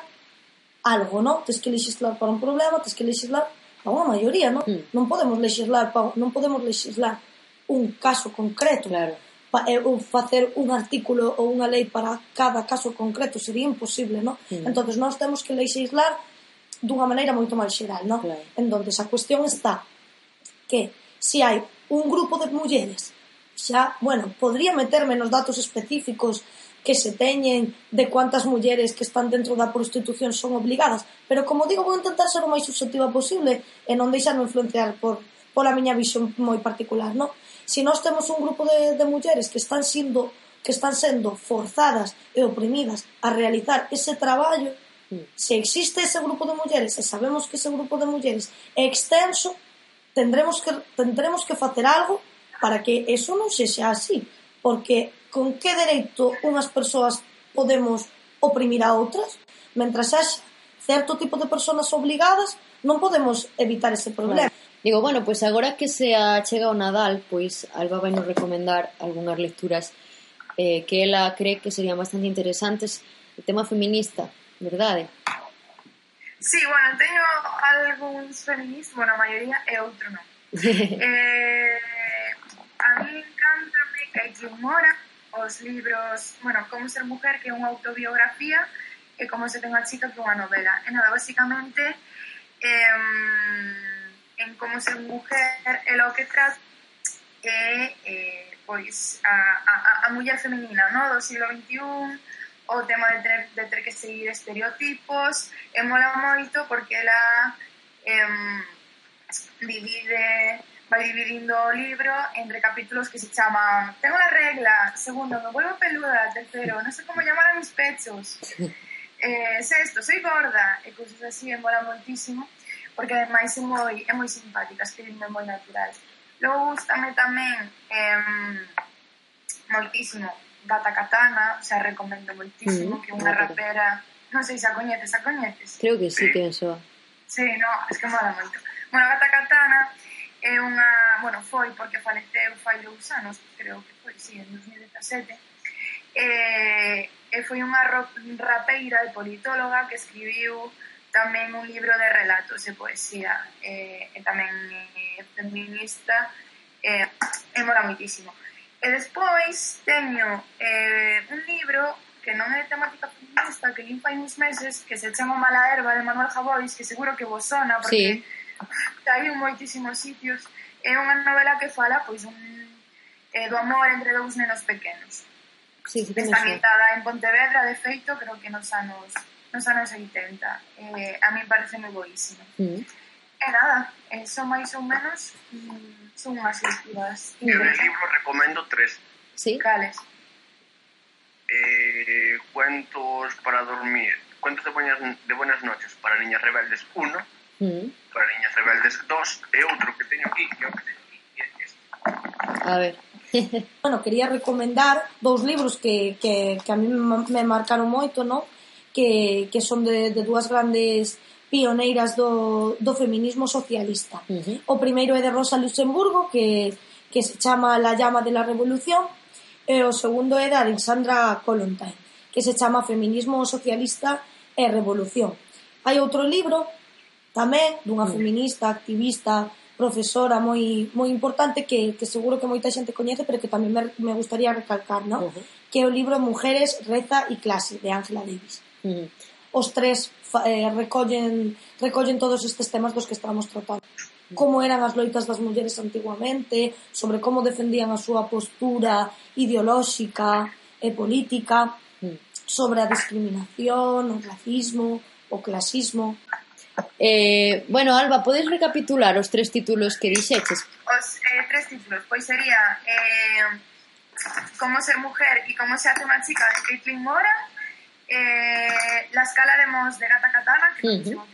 Speaker 3: algo, non? Tens que legislar para un problema, tens que legislar para unha maioría, non?
Speaker 1: Mm.
Speaker 3: Non podemos legislar para, non podemos legislar un caso concreto.
Speaker 1: Claro
Speaker 3: eh, ou facer un artículo ou unha lei para cada caso concreto sería imposible, non?
Speaker 1: Mm.
Speaker 3: Entón, nós temos que legislar dunha maneira moito máis xeral, non?
Speaker 1: Claro.
Speaker 3: Entón, a cuestión está que se hai un grupo de mulleres xa, bueno, podría meterme nos datos específicos que se teñen de cuántas mulleres que están dentro da prostitución son obligadas, pero como digo, vou intentar ser o máis subjetiva posible e non deixarme influenciar por pola miña visión moi particular, non? Se nós temos un grupo de, de mulleres que están sendo que están sendo forzadas e oprimidas a realizar ese traballo, Se existe ese grupo de mulleres e sabemos que ese grupo de mulleres é extenso, tendremos que, tendremos que facer algo para que eso non sexa así. Porque con que dereito unhas persoas podemos oprimir a outras? Mentras haxa certo tipo de persoas obligadas, non podemos evitar ese problema.
Speaker 1: Bueno. Digo, bueno, pois pues agora que se achega o Nadal, pois Alba vai nos recomendar algunhas lecturas eh, que ela cree que serían bastante interesantes. O tema feminista, verdade?
Speaker 2: Sí, bueno, teño algúns feminismos, bueno, a maioría e outro non. [laughs] eh, a mí encanta que Kim Mora, os libros, bueno, Como ser mujer, que é unha autobiografía, e Como se ten a chica, que é unha novela. E nada, basicamente, eh, en Como ser mujer, é lo que trata é eh, pois a, a, a muller femenina no? do siglo XXI, o tema de ter, de ter que seguir estereotipos, e mola moito porque ela eh, divide vai dividindo o libro entre capítulos que se chaman Tengo la regla, segundo, me vuelvo peluda, tercero, no sé cómo llamar a mis pechos, [laughs] eh, sexto, soy gorda, e cousas así, e mola moitísimo, porque ademais é moi, é moi simpática, escribindo é moi natural. Logo gustame tamén eh, moitísimo Gata Katana, xa recomendo moitísimo,
Speaker 1: mm,
Speaker 2: que é unha
Speaker 1: ah,
Speaker 2: rapera, non sei se a coñeces, a coñeces?
Speaker 1: Creo que sí, que é soa.
Speaker 2: Sí, no, es que mola moito. Bueno, Gata Katana é unha, bueno, foi porque faleceu fai dous anos, creo que foi, sí, en 2017, e, e foi unha rapeira e politóloga que escribiu tamén un libro de relatos e poesía, eh, e, e tamén é eh, feminista, eh, e, e mola moitísimo. E despois teño eh, un libro que non é temática feminista, que limpa uns meses, que se chama Mala Herba, de Manuel Javois, que seguro que vos sona, porque
Speaker 1: sí. [laughs]
Speaker 2: hai moitísimos sitios. É unha novela que fala pois un, eh, do amor entre dous nenos pequenos.
Speaker 1: Sí, sí,
Speaker 2: Está ambientada en Pontevedra, de feito, creo que nos anos, nos anos 80. Eh, a mí parece moi boísimo.
Speaker 1: Mm.
Speaker 2: E nada, eh, son máis ou menos mm, son unhas lecturas
Speaker 4: Eu de libro recomendo tres.
Speaker 1: Sí?
Speaker 2: Cales?
Speaker 4: Eh, cuentos para dormir, cuentos de buenas, de buenas noches para niñas rebeldes 1,
Speaker 1: mm.
Speaker 4: para niñas rebeldes 2 e outro que teño aquí, que é o que teño aquí, que é este.
Speaker 1: A ver. [laughs]
Speaker 3: bueno, quería recomendar dous libros que, que, que a mí me marcaron moito, no? que, que son de, de dúas grandes pioneiras do, do feminismo socialista.
Speaker 1: Uh -huh.
Speaker 3: O primeiro é de Rosa Luxemburgo, que, que se chama La llama de la revolución, e o segundo é de Alexandra Kolontai, que se chama Feminismo socialista e revolución. Hai outro libro tamén dunha uh -huh. feminista, activista, profesora moi moi importante que, que seguro que moita xente coñece, pero que tamén me, me gustaría recalcar, ¿no?
Speaker 1: Uh -huh.
Speaker 3: Que é o libro Mujeres, Reza e Clase, de Ángela Davis.
Speaker 1: Uh -huh.
Speaker 3: Os tres eh, recollen, recollen todos estes temas dos que estamos tratando. Como eran as loitas das mulleres antiguamente, sobre como defendían a súa postura ideolóxica e política, sobre a discriminación, o racismo, o clasismo.
Speaker 1: Eh, bueno, Alba, podes recapitular os tres títulos que dixeches?
Speaker 2: Os eh, tres títulos, pois sería eh, Como ser mujer e como se hace unha chica de Caitlin Mora, eh, La escala de Mos de Gata Katana, que uh -huh.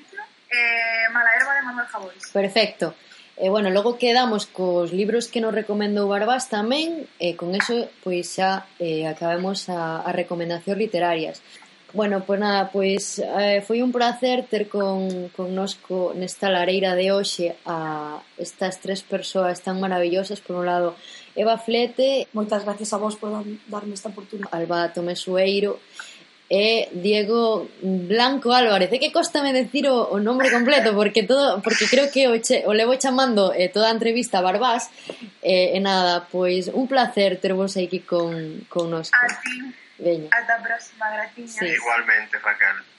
Speaker 2: eh, Mala Herba de Manuel Jabóis.
Speaker 1: Perfecto. E, eh, bueno, logo quedamos cos libros que nos recomendou Barbás tamén, e eh, con eso, pois xa eh, acabemos a, a recomendacións literarias. Bueno, pois nada, pois eh, foi un placer ter con, con nosco nesta lareira de hoxe a estas tres persoas tan maravillosas, por un lado, Eva Flete...
Speaker 3: Moitas gracias a vos por darme esta oportunidade.
Speaker 1: Alba Tomesueiro é Diego Blanco Álvarez. É que costame decir o, o nome completo porque todo porque creo que o, che, o levo chamando eh, toda a entrevista a Barbás. Eh, e nada, pois un placer tervos aquí con, con nos.
Speaker 2: A ti.
Speaker 1: Veña.
Speaker 2: Ata a próxima, graciñas.
Speaker 1: Sí.
Speaker 4: Igualmente, Raquel.